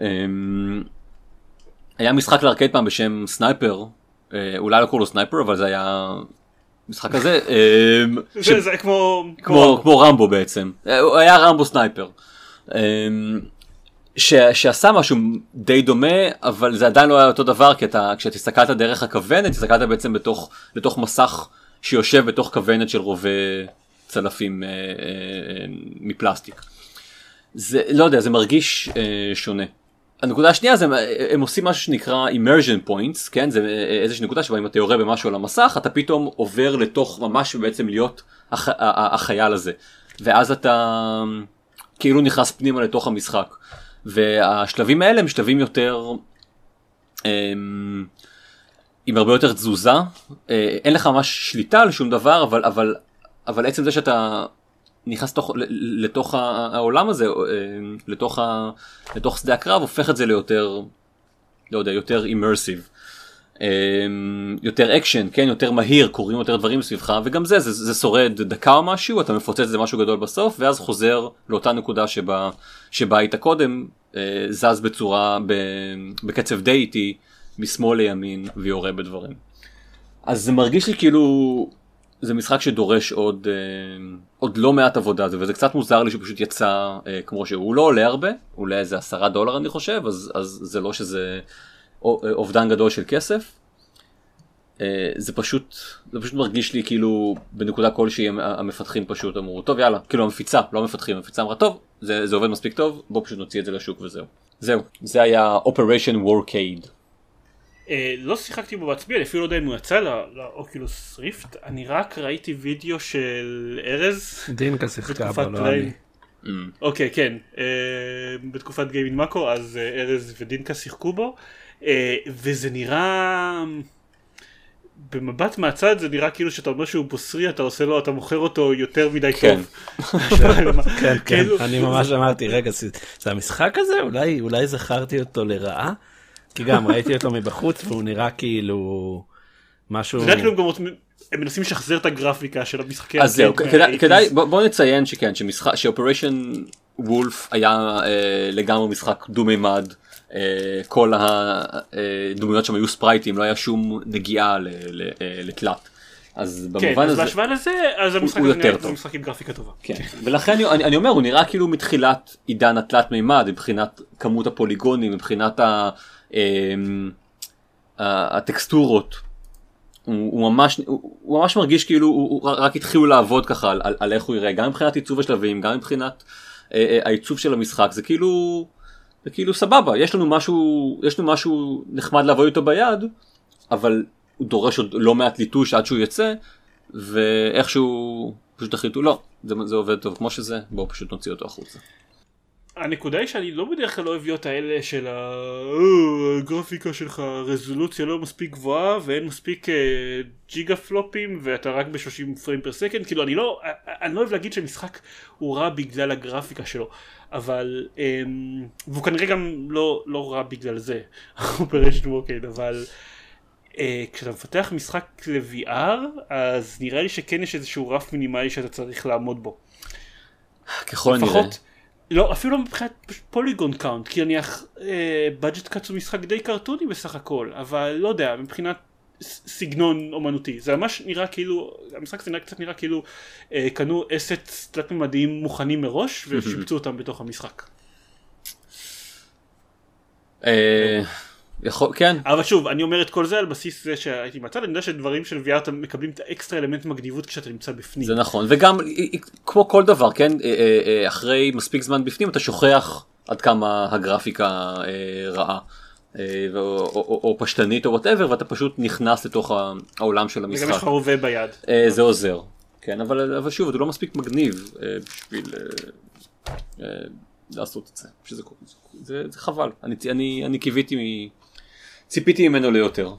Speaker 3: אמ, היה משחק לארקייד פעם בשם sniper, אה, אולי לא קוראים לו sniper, אבל זה היה משחק כזה, אמ, ש-
Speaker 1: זה זה כמו...
Speaker 3: כמו, כמו רמבו בעצם, אה, הוא היה רמבו sniper. אמ, ש, שעשה משהו די דומה אבל זה עדיין לא היה אותו דבר כי אתה כשאתה הסתכלת דרך הכוונת הסתכלת בעצם בתוך לתוך מסך שיושב בתוך כוונת של רובה צלפים אה, אה, אה, מפלסטיק. זה לא יודע זה מרגיש אה, שונה. הנקודה השנייה זה הם עושים משהו שנקרא immersion points כן זה אה, איזושהי נקודה שבה אם אתה יורה במשהו על המסך אתה פתאום עובר לתוך ממש בעצם להיות הח, החייל הזה ואז אתה כאילו נכנס פנימה לתוך המשחק והשלבים האלה הם שלבים יותר אמ, עם הרבה יותר תזוזה אה, אין לך ממש שליטה על שום דבר אבל אבל אבל עצם זה שאתה נכנס לתוך, ל- לתוך העולם הזה אה, לתוך, ה, לתוך שדה הקרב הופך את זה ליותר לא יודע יותר immersive. אמ, יותר אקשן כן יותר מהיר קורים יותר דברים סביבך וגם זה זה, זה שורד דקה או משהו אתה מפוצץ זה משהו גדול בסוף ואז חוזר לאותה נקודה שבה שבה היית קודם אה, זז בצורה בקצב די איטי משמאל לימין ויורה בדברים. אז זה מרגיש לי כאילו זה משחק שדורש עוד אה, עוד לא מעט עבודה וזה קצת מוזר לי שהוא פשוט יצא אה, כמו שהוא לא עולה הרבה עולה איזה עשרה דולר אני חושב אז אז זה לא שזה אה, אובדן גדול של כסף. אה, זה פשוט זה פשוט מרגיש לי כאילו בנקודה כלשהי המ- המפתחים פשוט אמרו טוב יאללה כאילו המפיצה לא המפתחים המפיצה אמרה טוב זה, זה עובד מספיק טוב בוא פשוט נוציא את זה לשוק וזהו. זהו זה היה Operation Warcade.
Speaker 1: אה, לא שיחקתי בו בעצמי, אני אפילו לא יודע אם הוא יצא לא- לאוקילוס ריפט, אני רק ראיתי וידאו של ארז
Speaker 2: דינקה שיחקה בו, לא. אני.
Speaker 3: Mm.
Speaker 1: אוקיי, כן, אה, בתקופת גיימינג מאקו, אז אה, ארז ודינקה שיחקו בו, אה, וזה נראה... במבט מהצד זה נראה כאילו שאתה אומר שהוא בוסרי אתה עושה לו אתה מוכר אותו יותר מדי
Speaker 3: כן.
Speaker 1: טוב.
Speaker 2: כן, כן,
Speaker 1: כאילו-
Speaker 2: אני ממש אמרתי, רגע, זה המשחק הזה? אולי אולי זכרתי אותו לרעה? כי גם ראיתי אותו מבחוץ והוא נראה כאילו משהו...
Speaker 1: הם מנסים לשחזר את הגרפיקה של המשחקי
Speaker 3: אז זהו, כדאי, בוא, נציין שכן, שמשחק, שאופריישן וולף היה אה, לגמרי משחק דו מימד, אה, כל הדמויות שם היו ספרייטים, לא היה שום נגיעה ל, ל, אה, לתלת. אז
Speaker 1: כן,
Speaker 3: במובן
Speaker 1: אז
Speaker 3: הזה,
Speaker 1: בהשוואה לזה, אז המשחק
Speaker 3: הוא
Speaker 1: הזה
Speaker 3: יותר טוב.
Speaker 1: משחק עם גרפיקה טובה.
Speaker 3: כן. ולכן אני, אומר, הוא נראה כאילו מתחילת עידן התלת מימד, מבחינת כמות הפוליגונים, מבחינת אה, ה- הטקסטורות. הוא, הוא ממש הוא, הוא ממש מרגיש כאילו הוא, הוא רק התחילו לעבוד ככה על, על, על איך הוא יראה גם מבחינת עיצוב השלבים גם מבחינת אה, אה, העיצוב של המשחק זה כאילו זה כאילו סבבה יש לנו משהו יש לנו משהו נחמד לעבוד איתו ביד אבל הוא דורש עוד לא מעט ליטוש עד שהוא יצא ואיכשהו פשוט החליטו לא זה, זה עובד טוב כמו שזה בואו פשוט נוציא אותו החוצה.
Speaker 1: הנקודה היא שאני לא בדרך כלל אוהב להיות האלה של "אה, הגרפיקה שלך רזולוציה לא מספיק גבוהה ואין מספיק אה, ג'יגה פלופים ואתה רק ב-30 frame per second כאילו אני לא אה, אני לא אוהב להגיד שמשחק הוא רע בגלל הגרפיקה שלו אבל אמ, והוא כנראה גם לא לא רע בגלל זה Operation Warcade אבל אה, כשאתה מפתח משחק ל-VR אז נראה לי שכן יש איזשהו רף מינימלי שאתה צריך לעמוד בו
Speaker 3: ככל הנראה.
Speaker 1: לא, אפילו לא מבחינת polygon count, כי נניח אה, Budget Cuts הוא משחק די קרטוני בסך הכל, אבל לא יודע, מבחינת סגנון אומנותי, זה ממש נראה כאילו, המשחק הזה נראה- קצת נראה כאילו אה, קנו assets תלת ממדיים מוכנים מראש ושיפצו אותם בתוך המשחק.
Speaker 3: יכול, כן
Speaker 1: אבל שוב, אני אומר את כל זה על בסיס זה שהייתי מהצד, אני יודע שדברים של VR אתם מקבלים את האקסטרה אלמנט מגניבות כשאתה נמצא בפנים.
Speaker 3: זה נכון וגם כמו כל דבר כן אחרי מספיק זמן בפנים אתה שוכח עד כמה הגרפיקה רעה. או, או, או, פשטנית או וואטאבר ואתה פשוט נכנס לתוך העולם של
Speaker 1: וגם יש
Speaker 3: המשחק.
Speaker 1: לך רובה ביד.
Speaker 3: זה עוזר. כן אבל, אבל שוב זה לא מספיק מגניב בשביל לעשות את זה. שזה, זה, זה חבל. אני, אני, אני קיוויתי מ... ציפיתי ממנו ליותר.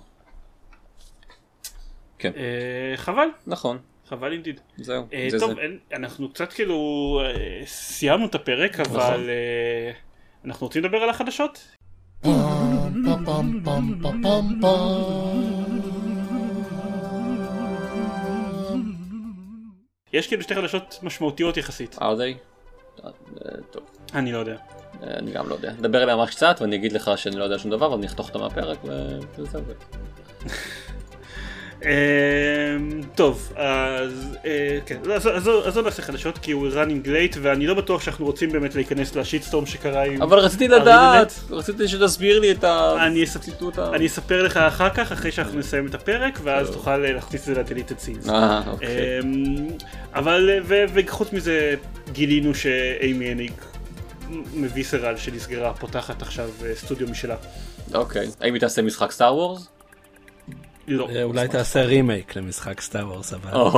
Speaker 3: כן
Speaker 1: אה, חבל,
Speaker 3: נכון
Speaker 1: חבל אינדיד.
Speaker 3: זהו.
Speaker 1: אה,
Speaker 3: זה
Speaker 1: טוב,
Speaker 3: זה.
Speaker 1: אנחנו קצת כאילו אה, סיימנו את הפרק,
Speaker 3: נכון.
Speaker 1: אבל אנחנו רוצים לדבר על החדשות? יש כאילו שתי חדשות משמעותיות יחסית.
Speaker 3: are they? אה, טוב,
Speaker 1: אני לא יודע.
Speaker 3: אה, אני גם לא יודע. נדבר עליה ממש קצת ואני אגיד לך שאני לא יודע שום דבר ואני אחתוך אותה מהפרק וזהו.
Speaker 1: אמ, טוב, אז אה, כן, אז- לא נעשה חדשות כי הוא running late ואני לא בטוח שאנחנו רוצים באמת להיכנס לשיטסטורם שקרה עם...
Speaker 3: אבל רציתי לדעת. רציתי שתסביר לי את הציטוט ה...
Speaker 1: אני אספר לך אחר כך, אחרי שאנחנו נסיים את הפרק, ואז. תוכל אה, להכניס את זה scenes.
Speaker 3: אה, אוקיי.
Speaker 1: אמ, אבל, וחוץ מזה, גילינו שאימי הניג מ-Visceral שנסגרה, פותחת עכשיו אה, סטודיו משלה.
Speaker 3: אוקיי. האם היא תעשה משחק סטאר וורס?
Speaker 1: לא.
Speaker 2: אה, אולי תעשה רימייק למשחק סטאר וורס הבא.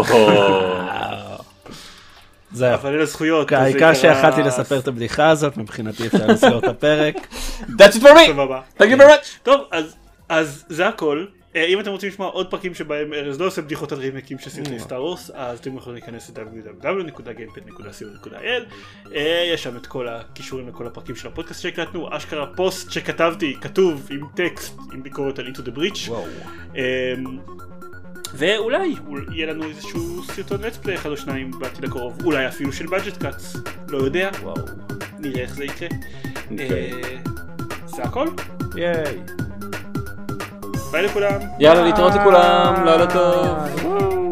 Speaker 2: זהו.
Speaker 1: אבל אלה זכויות. אז זה
Speaker 2: העיקר שיכלתי לספר את הבדיחה הזאת, מבחינתי אפשר לסגור את הפרק.
Speaker 3: That's it for me! Thank you very much!
Speaker 1: טוב, אז, אז זה הכל. אה, אם אתם רוצים לשמוע עוד פרקים שבהם ארז לא עושה בדיחות על רימקים של סרטי סטאר וורס, אז אתם יכולים להיכנס ל- www.gamepod.co.il אה, יש שם את כל הקישורים לכל הפרקים של הפודקאסט שהקלטנו, אשכרה פוסט שכתבתי, כתוב עם טקסט, עם ביקורת על Into the Breach.
Speaker 2: וואו.
Speaker 1: אמ, ואולי אול- יהיה לנו איזשהו סרטון let's play אחד או שניים בעתיד הקרוב, אולי אפילו של Budget Cuts, לא יודע,
Speaker 2: וואו.
Speaker 1: נראה איך זה יקרה.
Speaker 3: אוקיי.
Speaker 1: אה, זה הכל,
Speaker 2: ייי.
Speaker 1: ביי לכולם.
Speaker 3: יאללה, להתראות לכולם, לילה טוב.